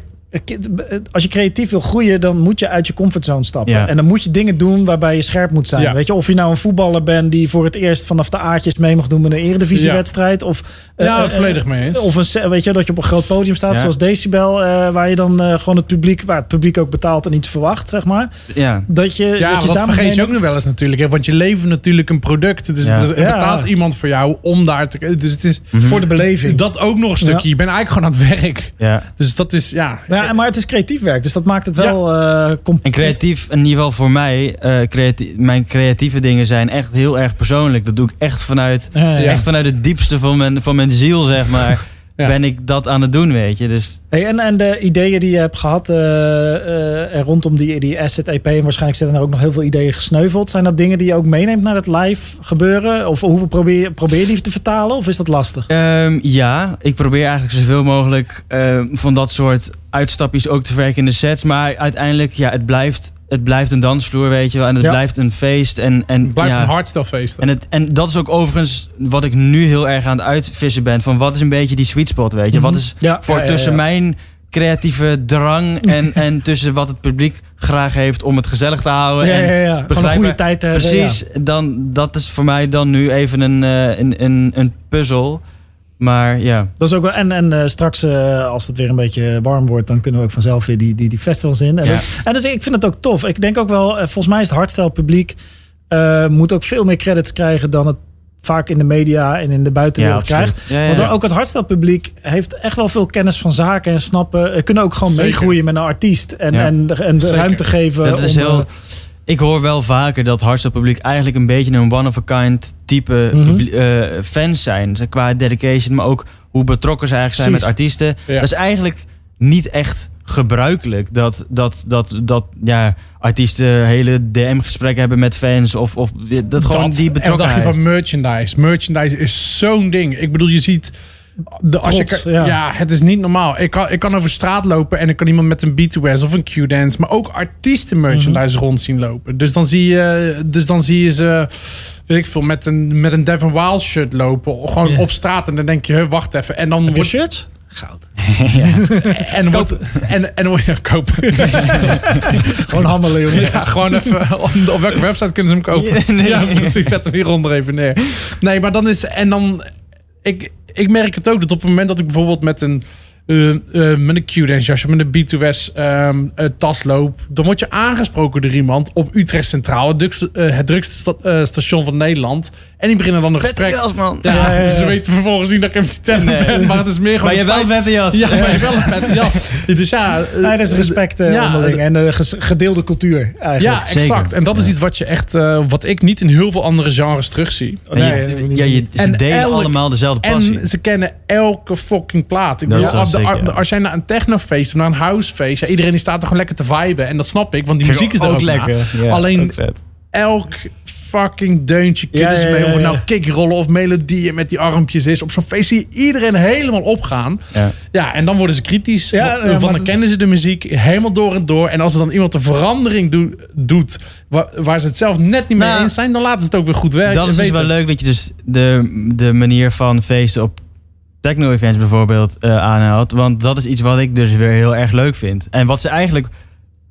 als je creatief wil groeien, dan moet je uit je comfortzone stappen. Ja. En dan moet je dingen doen waarbij je scherp moet zijn. Ja. Weet je, of je nou een voetballer bent die voor het eerst vanaf de aardjes mee mag doen met een eredivisiewedstrijd. Of, eh, Ja, eh, volledig mee eens. Of een, weet je, dat je op een groot podium staat, Ja. zoals Decibel, eh, waar je dan gewoon het publiek, waar het publiek ook betaalt en iets verwacht, zeg maar. Ja. Dat je, Ja, dat je dat vergeet je ook nog wel eens natuurlijk. Hè? Want je levert natuurlijk een product. Dus Ja. er, Ja. betaalt iemand voor jou om daar te... Dus het is Mhm. voor de beleving. dat ook nog een stukje. Je bent eigenlijk gewoon aan het werk. ja. Dus dat is, ja... Ja, maar het is creatief werk, dus dat maakt het wel eh com- En creatief, in ieder geval voor mij, eh, creati- mijn creatieve dingen zijn echt heel erg persoonlijk. Dat doe ik echt vanuit, Ja, ja, ja. echt vanuit het diepste van mijn, van mijn ziel, zeg maar. <laughs> Ja. Ben ik dat aan het doen, weet je. Dus Hey, en, en de ideeën die je hebt gehad eh, eh, en rondom die, die Asset EP, en waarschijnlijk zitten er ook nog heel veel ideeën gesneuveld. Zijn dat dingen die je ook meeneemt naar het live gebeuren? Of hoe probeer, je- probeer je die te vertalen? Of is dat lastig? Ehm, ja, ik probeer eigenlijk zoveel mogelijk ehm, van dat soort uitstapjes ook te werken in de sets. Maar uiteindelijk, ja, het blijft, het blijft een dansvloer, weet je wel. En het Ja. blijft een feest. En, en, Het blijft ja, een hardstelfeest. En, het, en dat is ook overigens wat ik nu heel erg aan het uitvissen ben. Van wat is een beetje die sweet spot, weet je. Wat is Ja, voor tussen mijn creatieve drang en, <laughs> en tussen wat het publiek graag heeft om het gezellig te houden. Ja, en ja, ja. Goede tijd te hebben. Precies, dan, dat is voor mij dan nu even een, eh, een, een, een puzzel. Maar ja, Dat is ook wel, en en eh, straks, eh, als het weer een beetje warm wordt, dan kunnen we ook vanzelf weer die, die, die festivals in. En, Ja. dat- en dus ik vind het ook tof. Ik denk ook wel, eh, volgens mij is het hardstyle publiek eh, moet ook veel meer credits krijgen dan het vaak in de media en in de buitenwereld ja, krijgt. Ja, ja, Want ook het hardstyle publiek heeft echt wel veel kennis van zaken en snappen. kunnen ook gewoon Zeker. meegroeien met een artiest. En, Ja. en, de- en de ruimte geven. Dat is om, heel, eh, ik hoor wel vaker dat hardstyle publiek eigenlijk een beetje een one-of-a-kind type Mhm. eh, fans zijn. Qua dedication, maar ook hoe betrokken ze eigenlijk zijn met artiesten. Ja. Dat is eigenlijk niet echt gebruikelijk dat, dat, dat, dat ja, artiesten hele DM-gesprekken hebben met fans. Of, of dat gewoon die En wat dacht je betrokkenheid. van merchandise? Merchandise is zo'n ding. Ik bedoel, je ziet... De, als Trots, ja. ja. het is niet normaal. Ik kan, ik kan over straat lopen en ik kan iemand met een B2S of een Q-dance, maar ook artiesten merchandise Mhm. rond zien lopen. Dus dan zie je, dus dan zie je ze, weet ik veel, met een, met een Devin Wild shirt lopen. Gewoon Ja. op straat. En dan denk je, wacht even. En dan wordt, shirts? Goud. <laughs> en, dan wordt, en, en dan word je kopen. <laughs> Gewoon handelen, jongens. Ja, gewoon even. Op, op welke website kunnen ze hem kopen? Ja, <laughs> nee. Ja, precies. Zet hem hieronder even neer. Nee, maar dan is. En dan. Ik, ik merk het ook dat op het moment dat ik bijvoorbeeld met een. Eh, eh, met een Q-dance jasje, met een B2S ehm, eh, tasloop. Dan word je aangesproken door iemand op Utrecht Centraal, het drukste, eh, het drukste sta- eh, station van Nederland. En die beginnen dan een Vette gesprek. jas, man. Ja, Ja, ja, ja. ze weten vervolgens niet dat ik hem te tellen Nee. ben, <laughs> maar het is meer gewoon... Maar je wel een vette jas. Ja, maar je hebt wel een vette <laughs> jas. Dus ja... eh, Nee, dat is respect eh, ja, onderling en eh, gedeelde cultuur eigenlijk. Ja, exact. Zeker. En dat is iets wat je echt, eh, wat ik niet in heel veel andere genres terugzie. Oh, En nee, je, ja, je, ze En delen elk- allemaal dezelfde passie. En ze kennen elke fucking plaat. Ik Dat bedoel, als, de- sick, ja. als jij naar een technofeest of naar een housefeest, ja, iedereen die staat er gewoon lekker te viben. En dat snap ik, want die Vind muziek is er ook, lekker. Ja, Alleen ook vet. elk fucking deuntje Ja, kunnen ze ja, mee. ja, ja. nou kickrollen of melodieën met die armpjes is. Op zo'n feest zie je iedereen helemaal opgaan. Ja. Ja, en dan worden ze kritisch. Ja, want, ja, want maar dan kennen ze de muziek helemaal door en door. En als er dan iemand een verandering doe- doet waar, waar ze het zelf net niet mee Nou, eens zijn, dan laten ze het ook weer goed werken. Dat is dus wel leuk dat je dus de, de manier van feesten op techno-events bijvoorbeeld eh, aanhaalt. Want dat is iets wat ik dus weer heel erg leuk vind. En wat ze eigenlijk...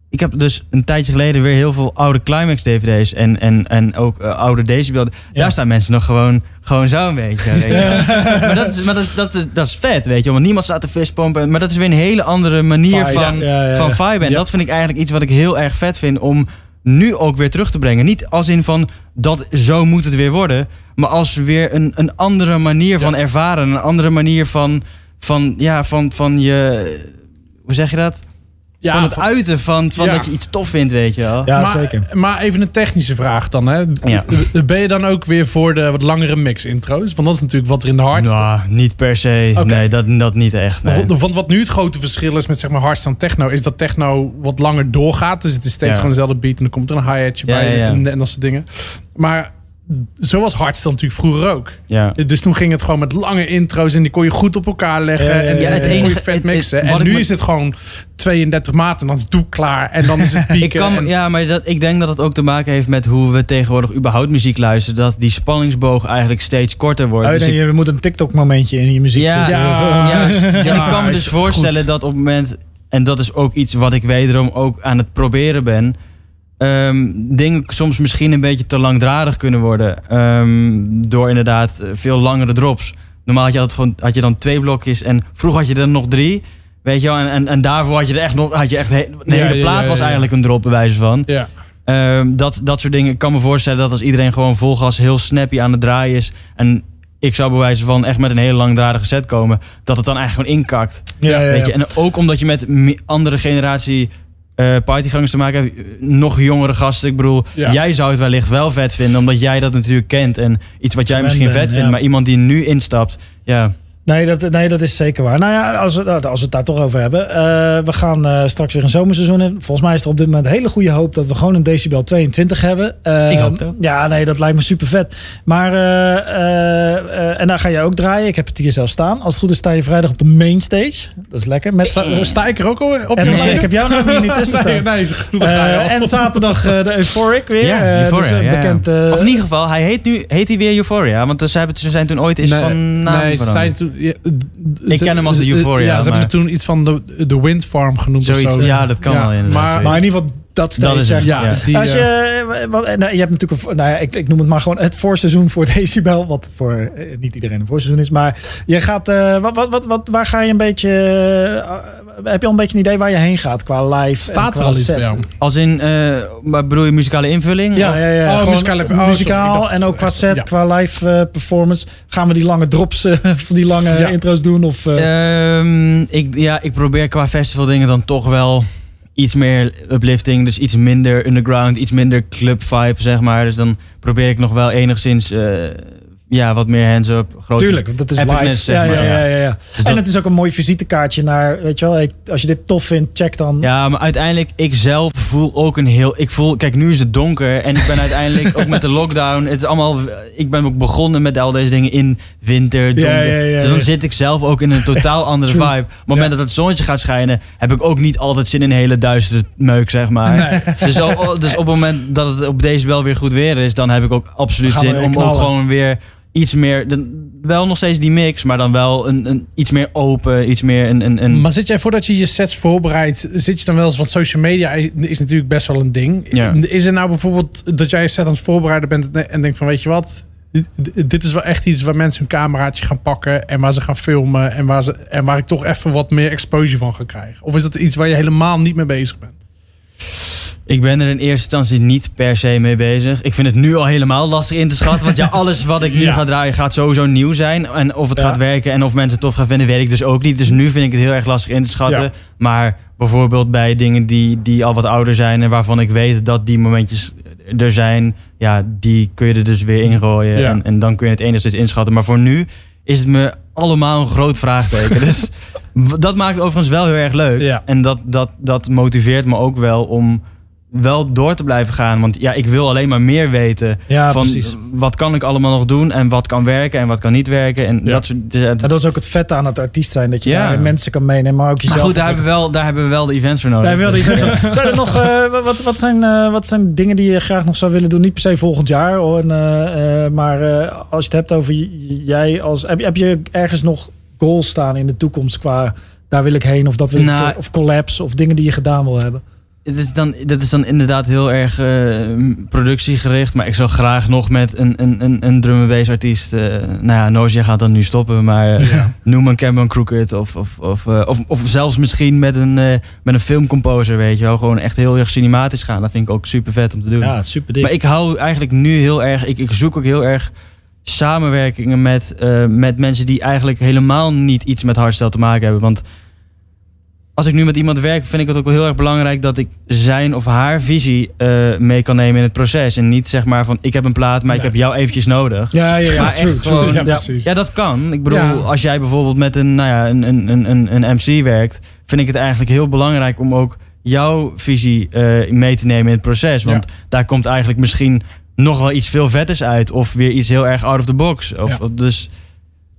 Ik heb dus een tijdje geleden weer heel veel oude Climax-dvd's en, en, en ook eh, oude Decibel. Ja. Daar staan mensen nog gewoon, gewoon zo een beetje. <laughs> Weet je. maar dat is, maar dat, is, dat, dat is vet, weet je. Want niemand staat te fistpompen. Maar dat is weer een hele andere manier van, ja, van vibe. En dat vind ik eigenlijk iets wat ik heel erg vet vind om nu ook weer terug te brengen. Niet als in van dat zo moet het weer worden, maar als weer een, een andere manier van ervaren, een andere manier van, van, ja, van, van je, hoe zeg je dat? Ja, van het van- uiten van, van Ja. dat je iets tof vindt, weet je wel. Ja, maar, zeker. Maar even een technische vraag dan. Hè. Ja. Ben je dan ook weer voor de wat langere mix-intro's? Want dat is natuurlijk wat er in de hardstyle... Nou, niet per se. Nee, dat, dat niet echt. Nee. Want- Want wat nu het grote verschil is met zeg maar hardstyle en techno, is dat techno wat langer doorgaat. Dus het is steeds Ja. gewoon dezelfde beat en dan komt er een hi-hatje Ja, bij ja, ja. En, en dat soort dingen. Maar zo was hardstyle natuurlijk vroeger ook. Ja. Dus toen ging het gewoon met lange intro's en die kon je goed op elkaar leggen. En ja, het kon je enige- vet mixen. het- en nu is het gewoon 32 maten en dan is het doek klaar. En dan is het pieken. <laughs> Ik kan, en- ja, maar dat, ik denk dat het ook te maken heeft met hoe we tegenwoordig überhaupt muziek luisteren. Dat die spanningsboog eigenlijk steeds korter wordt. Oh, Dus nee, ik- je moet een TikTok-momentje in je muziek Ja, zitten. <laughs> ja, Juist. Ja, ik kan me dus voorstellen goed. dat op het moment, en dat is ook iets wat ik wederom ook aan het proberen ben, ehm, dingen soms misschien een beetje te langdradig kunnen worden. ehm, door inderdaad veel langere drops. Normaal had je, altijd gewoon, had je dan twee blokjes en vroeger had je er nog drie. Weet je wel, en, en, en daarvoor had je er echt nog, had je echt, he- de Ja, hele ja, plaat ja, was eigenlijk een drop bij wijze van. Ja. Ehm, dat, dat soort dingen. Ik kan me voorstellen dat als iedereen gewoon vol gas heel snappy aan het draaien is. En ik zou bij wijze van echt met een hele langdradige set komen. Dat het dan eigenlijk gewoon inkakt. ja, ja, ja. Weet je? En ook omdat je met andere generatie eh partygangers te maken hebt. eh, Nog jongere gasten. Ik bedoel, Ja. jij zou het wellicht wel vet vinden. Omdat jij dat natuurlijk kent. En iets wat jij misschien vet vindt. Maar iemand die nu instapt. Ja, Nee, dat, nee, dat is zeker waar. Nou ja, als we, nou, als we het daar toch over hebben. eh, we gaan eh, straks weer een zomerseizoen in. Volgens mij is er op dit moment hele goede hoop dat we gewoon een decibel 22 hebben. Eh, Ik hoop het ook. Ja, nee, dat lijkt me super vet. Maar, eh, en daar ga je ook draaien. Ik heb het hier zelf staan. Als het goed is sta je vrijdag op de mainstage. Dat is lekker. Met, Sta, sta ik er ook al op? en ik heb jou nog niet tussen staan. Nee, nee. Eh, en zaterdag de Euphoric weer. Ja, Euphoria, dus ja, bekend... eh, of in ieder geval, hij heet nu heet hij weer Euphoria. Want ze, hebben, ze zijn toen ooit eens Nee, van naam nee, ze veranderd. zijn toen... ja, Ik ken hem als de Euphoria, Ja, ze hebben maar- toen iets van de, de Wind Farm genoemd Zoiets, of zo. ja, dat kan wel Maar, maar in ieder geval dat is zeg het, maar. ja, die, Als eh, je, wat, nou, je hebt natuurlijk, een, nou ja, ik, ik noem het maar gewoon het voorseizoen voor <laughs> Decibel, wat voor eh, niet iedereen een voorseizoen is. Maar je gaat, eh, wat, wat, wat, wat, waar ga je een beetje, eh, heb je al een beetje een idee waar je heen gaat qua live? staat er qua al iets set? bij? Als in, eh, maar bedoel je muzikale invulling? Ja, Of- ja, ja. Oh, gewoon muzikale- oh, muzikaal dacht- en ook qua set, ja. qua live eh, performance. Gaan we die lange drops, eh, <laughs> of die lange Ja. intro's doen? Of, eh, Ehm, ik, ja, ik probeer qua festival dingen dan toch wel iets meer uplifting. Dus iets minder underground, iets minder club vibe, zeg maar. Dus dan probeer ik nog wel enigszins eh, ja, wat meer hands-up. Tuurlijk, want dat is live. zeg Ja, maar, ja, ja, ja, ja. Dus En dat- het is ook een mooi visitekaartje naar, weet je wel, ik- als je dit tof vindt, check dan. Ja, maar uiteindelijk, ik zelf voel ook een heel... Ik voel, kijk, nu is het donker en ik ben <laughs> uiteindelijk ook met de lockdown... Het is allemaal... Ik ben ook begonnen met al deze dingen in winter, donker. ja, ja, dus dan zit ik zelf ook in een totaal <laughs> andere vibe. Op het moment dat het zonnetje gaat schijnen... heb ik ook niet altijd zin in een hele duistere meuk, zeg maar. <laughs> Dus, al- dus op het moment dat het op deze wel weer goed weer is... dan heb ik ook absoluut zin om ook gewoon weer iets meer... dan- wel nog steeds die mix, maar dan wel een, een, iets meer open, iets meer een... een, een Maar zit jij voordat je je sets voorbereidt, zit je dan wel eens, want social media is natuurlijk best wel een ding. Ja. Is er nou bijvoorbeeld dat jij je set aan het voorbereiden bent en denkt van weet je wat, dit is wel echt iets waar mensen hun cameraatje gaan pakken en waar ze gaan filmen en waar, ze, en waar ik toch even wat meer exposure van ga krijgen? Of is dat iets waar je helemaal niet mee bezig bent? Ik ben er in eerste instantie niet per se mee bezig. Ik vind het nu al helemaal lastig in te schatten. Want ja, <laughs> alles wat ik nu Ja. ga draaien gaat sowieso nieuw zijn. En of het Ja. gaat werken en of mensen het tof gaan vinden, weet ik dus ook niet. Dus nu vind ik het heel erg lastig in te schatten. Ja. Maar bijvoorbeeld bij dingen die, die al wat ouder zijn... en waarvan ik weet dat die momentjes er zijn... ja, die kun je er dus weer ingooien. En, en dan kun je het enigszins inschatten. Maar voor nu is het me allemaal een groot vraagteken. <laughs> dus dat maakt het overigens wel heel erg leuk. En dat, dat, dat motiveert me ook wel om wel door te blijven gaan. Want ja, ik wil alleen maar meer weten Ja, van precies. wat kan ik allemaal nog doen en wat kan werken en wat kan niet werken. En Ja. dat soort. ja, dat is ook het vette aan het artiest zijn. Dat je Ja. mensen kan meenemen, maar ook maar jezelf. goed, daar hebben, we wel, daar hebben we wel de events voor nodig. Daar wilde je <laughs> Zijn er nog, eh, wat, wat, zijn, eh, wat zijn dingen die je graag nog zou willen doen? Niet per se volgend jaar, hoor, en, eh, maar als je het hebt over jij als. Heb, je- heb je ergens nog goals staan in de toekomst qua daar wil ik heen of dat wil ik, Nou, of collabs of dingen die je gedaan wil hebben? Het is dan, dat is dan inderdaad heel erg eh, productiegericht. Maar ik zou graag nog met een, een, een, een drum bass artiest. eh, nou ja, Noisia gaat dan nu stoppen. Maar Ja. <laughs> een Cameron Crooked. Of, of, of, of, of zelfs misschien met een, met een filmcomposer. Weet je wel. Gewoon echt heel erg cinematisch gaan. Dat vind ik ook super vet om te doen. Ja, super dik. Maar ik hou eigenlijk nu heel erg. Ik, ik zoek ook heel erg samenwerkingen met, met mensen die eigenlijk helemaal niet iets met hardstyle te maken hebben. Want als ik nu met iemand werk, vind ik het ook wel heel erg belangrijk dat ik zijn of haar visie eh, mee kan nemen in het proces. En niet zeg maar van ik heb een plaat, maar ik Ja. heb jou eventjes nodig. ja, ja, ja. maar true, echt true. gewoon- Ja, precies. Ja, dat kan. Ik bedoel, Ja. als jij bijvoorbeeld met een, nou ja, een, een, een, een, een MC werkt, vind ik het eigenlijk heel belangrijk om ook jouw visie eh, mee te nemen in het proces. Want daar komt eigenlijk misschien nog wel iets veel vetters uit. Of weer iets heel erg out of the box. Of, Ja. Dus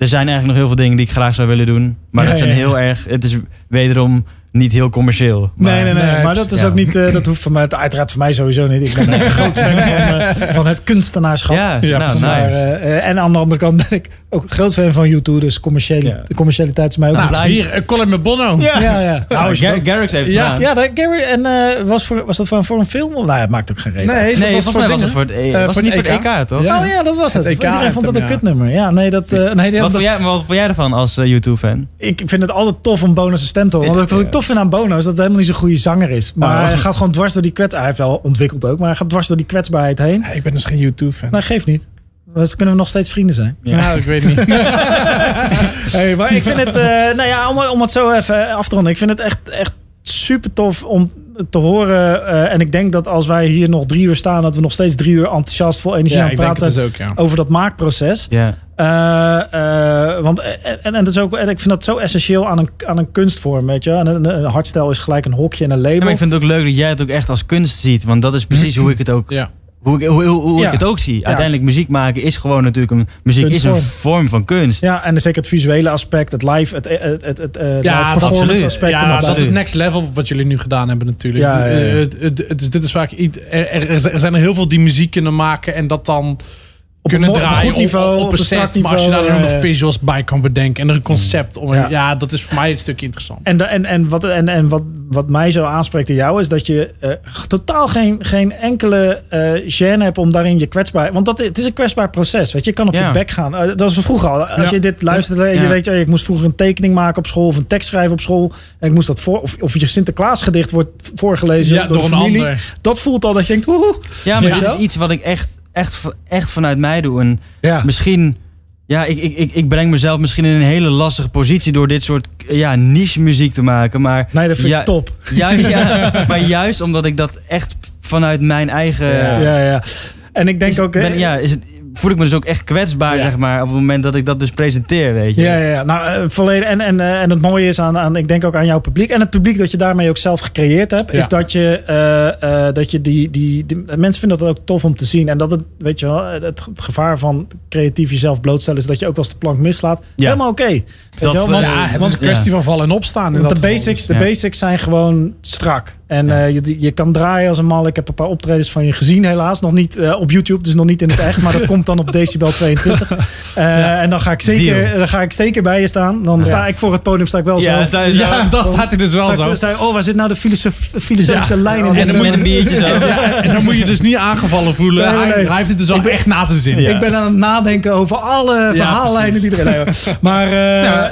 er zijn eigenlijk nog heel veel dingen die ik graag zou willen doen. Maar Ja, dat zijn ja, ja. heel erg, het is wederom niet heel commercieel. Maar, Nee, nee, nee, Nee, maar dat is ja. ook niet, eh, dat hoeft van mij, uiteraard voor mij sowieso niet. Ik ben <laughs> een groot fan van, eh, van het kunstenaarschap. Ja, Ja, nou, nice. Maar, eh, en aan de andere kant ben ik ook een groot fan van YouTube, dus commerciële, Ja. de commercialiteit is mij ook Nou, een hier, uh, Colin met Bono. Ja, ja. ja. Nou, Gar- Garrix heeft het Ja. ja, dat, Gary, en eh, was, voor, was dat voor, voor een film? Nou, ja, het maakt ook geen reden. Nee, Nee, dat was mij was het voor het, eh, was voor het niet het voor het EK, toch? Ja. Oh ja, dat was het. Het EK Iedereen vond dat een kutnummer. Ja, nee, dat, eh, nee, die- Wat, dat- vond jij, wat vond jij ervan als YouTube-fan? ik vind het altijd tof om Bono's stem te horen. Want wat ik Ja. tof vind aan Bono is dat hij helemaal niet zo'n goede zanger is. Maar Oh. hij gaat gewoon dwars door die kwets... Hij heeft wel ontwikkeld ook, maar hij gaat dwars door die kwetsbaarheid heen. Ja, ik ben dus geen YouTube-fan. Nou, geeft niet. Dus kunnen we nog steeds vrienden zijn. Ja. Nou, ik weet niet. <laughs> Hey, maar ik vind het, eh, nou ja, om, om het zo even af te ronden. Ik vind het echt, echt super tof om te horen. eh, en ik denk dat als wij hier nog drie uur staan, dat we nog steeds drie uur enthousiast vol energie ja, aan praten het dus ook, ja. over dat maakproces. Ja. Eh, eh, want en, en, dat is ook, en ik vind dat zo essentieel aan een, aan een kunstvorm, weet je. En een, een hardstyle is gelijk een hokje en een label. Ja, maar ik vind het ook leuk dat jij het ook echt als kunst ziet. Want dat is precies hoe ik het ook, Ja. Hoe ik, hoe, hoe, hoe Ja. ik het ook zie. Uiteindelijk muziek maken is gewoon natuurlijk een... Muziek is een vorm van kunst. Ja, en zeker het visuele aspect, het live, het, het, het, het, eh, Ja, absoluut. aspect. Ja, dat is next level wat jullie nu gedaan hebben natuurlijk. Ja, ja, ja. Eh, het- het- het- dus dit is vaak iets. Er, er, er zijn er heel veel die muziek kunnen maken en dat dan kunnen een draaien goed niveau, op, op, op een een strak set. Maar als je daar dan nog ja. visuals bij kan bedenken en er een concept om, Ja. ja. dat is voor mij het stukje interessant. En, en, en, wat, en, en wat, wat mij zo aanspreekt in jou is dat je eh, totaal geen, geen enkele eh gêne hebt om daarin je kwetsbaar... Want dat, het is een kwetsbaar proces, weet je. Je kan op Ja. je bek gaan. Eh, dat was vroeger al. Als Ja. je dit luisterde en je weet, oh, ik moest vroeger een tekening maken op school of een tekst schrijven op school. En ik moest dat voor... Of, of je Sinterklaasgedicht wordt voorgelezen Ja, door, een familie. ander. Dat voelt al dat je denkt, woehoe. Ja, maar Ja. dit is iets wat ik echt, echt, echt vanuit mij doe. En Ja. misschien... Ja, ik, ik, ik, ik breng mezelf misschien in een hele lastige positie door dit soort ja, niche muziek te maken. Maar, Nee, dat vind Ja. ik top. ja, ja, <laughs> maar juist omdat ik dat echt vanuit mijn eigen... Ja. Ja, ja. En ik denk is- ook... ben- ja, is het, voel ik me dus ook echt kwetsbaar, Ja. zeg maar, op het moment dat ik dat dus presenteer, weet je. Ja, ja, ja. nou eh, volledig. En, en, eh, en het mooie is aan, aan, ik denk ook aan jouw publiek. En het publiek dat je daarmee ook zelf gecreëerd hebt, Ja. is dat je, eh, eh, dat je die, die, die. Mensen vinden dat ook tof om te zien. En dat het, weet je wel, het, het gevaar van creatief jezelf blootstellen is dat je ook wel eens de plank mislaat. Ja. Helemaal oké. Je wel, Dat, want- Ja, het want- is een kwestie van vallen en opstaan. want de dat basics, de Ja. basics zijn gewoon strak. En Ja. eh, je, je kan draaien als een mal. Ik heb een paar optredens van je gezien, helaas. Nog niet eh, op YouTube, dus nog niet in het echt. Maar dat komt dan op <laughs> Decibel 22. Eh, En dan ga, ik zeker, Deal. dan ga ik zeker bij je staan. Dan sta ik voor het podium sta ik wel Ja, zo. je Ja, zo. dat staat hij dus wel Sta zo. sta ik, oh, waar zit nou de filosof, filosofische lijn in? En dan nummer? met een biertje zo. <laughs> En dan moet je dus niet aangevallen voelen. Nee, nee, nee. Hij, heeft het dus wel echt na zijn zin. Ik ben aan het nadenken over alle verhaallijnen die erin hebben. Maar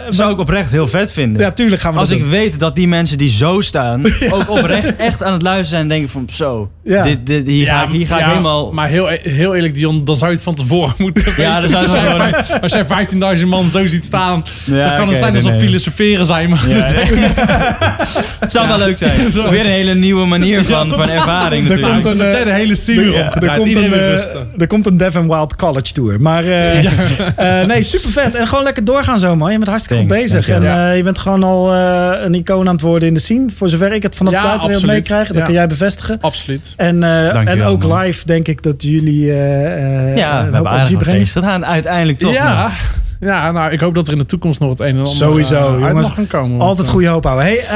zou ik oprecht heel vet vinden. ja, tuurlijk gaan we Als ik weet dat die mensen die zo staan, <laughs> ook oprecht echt aan het luisteren zijn en denken van zo, Ja. dit, dit, hier ga, ik, hier ga ik helemaal... Maar heel, heel eerlijk, Dion, dan zou je het van tevoren moeten weten. Ja, dan zou je als, jij, vijf- als jij 15.000 man zo ziet staan, Ja, dan kan het zijn nee, alsof nee. filosoferen zijn. Maar Ja, dat echt- <laughs> Het zou wel leuk zijn. <laughs> Zo. Weer een hele nieuwe manier van, van ervaring Er natuurlijk. komt een, eh, de hele scene weer er, opgedraaid. komt een, eh, er komt een Dev Wild College Tour. Maar eh, <laughs> eh, nee, super vet. En gewoon lekker doorgaan zo, man. Je bent hartstikke Thanks, goed bezig. En eh, je bent gewoon al eh, een icoon aan het worden in de scene. Voor zover ik het vanaf Ja, de buitenwereld absoluut. meekrijg. Dat Ja. kan jij bevestigen. Absoluut. En, eh, en ook man. live denk ik dat jullie eh, eh, Ja, we een hoop hebben aardig brengen. gedaan uiteindelijk toch. ja, man. Ja, nou, ik hoop dat er in de toekomst nog het een en ander Sowieso, eh, uit jongens. mag gaan komen. want, Altijd eh, goede hoop houden. Hey, eh,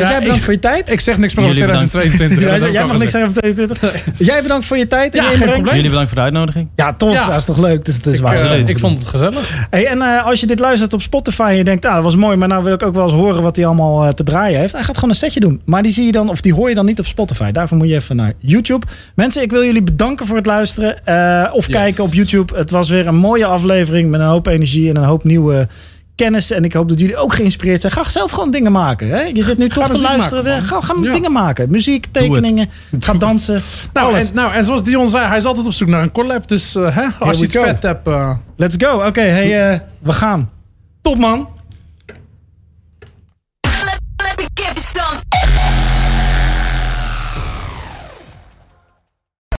jij bedankt ik- voor je tijd. Ik zeg niks meer over Jullie bedankt. 2022. Ja, dat heb ik jij mag niks zeggen over 22. Jij bedankt voor je tijd en Ja, je geen probleem. Jullie bedankt voor de uitnodiging. Ja, tof. Ja. Dat is toch leuk. Dus het is Ik, waar. ik vond het gezellig. Hey, en eh, als je dit luistert op Spotify en je denkt, ah, dat was mooi, maar nou wil ik ook wel eens horen wat hij allemaal te draaien heeft. Hij gaat gewoon een setje doen. Maar die zie je dan, of die hoor je dan niet op Spotify. Daarvoor moet je even naar YouTube. Mensen, ik wil jullie bedanken voor het luisteren eh, of Yes. kijken op YouTube. Het was weer een mooie aflevering met een hoop energie en een hoop nieuwe kennis. En ik hoop dat jullie ook geïnspireerd zijn. Ga zelf gewoon dingen maken. Hè? Je zit nu toch te luisteren. maken, ga ga Ja. dingen maken. Muziek, tekeningen. Ga dansen. Nou en, nou, en zoals Dion zei, hij is altijd op zoek naar een collab. Dus eh, hè, als je go. vet hebt... eh, Let's go. Oké, hey, eh, we gaan. Top man.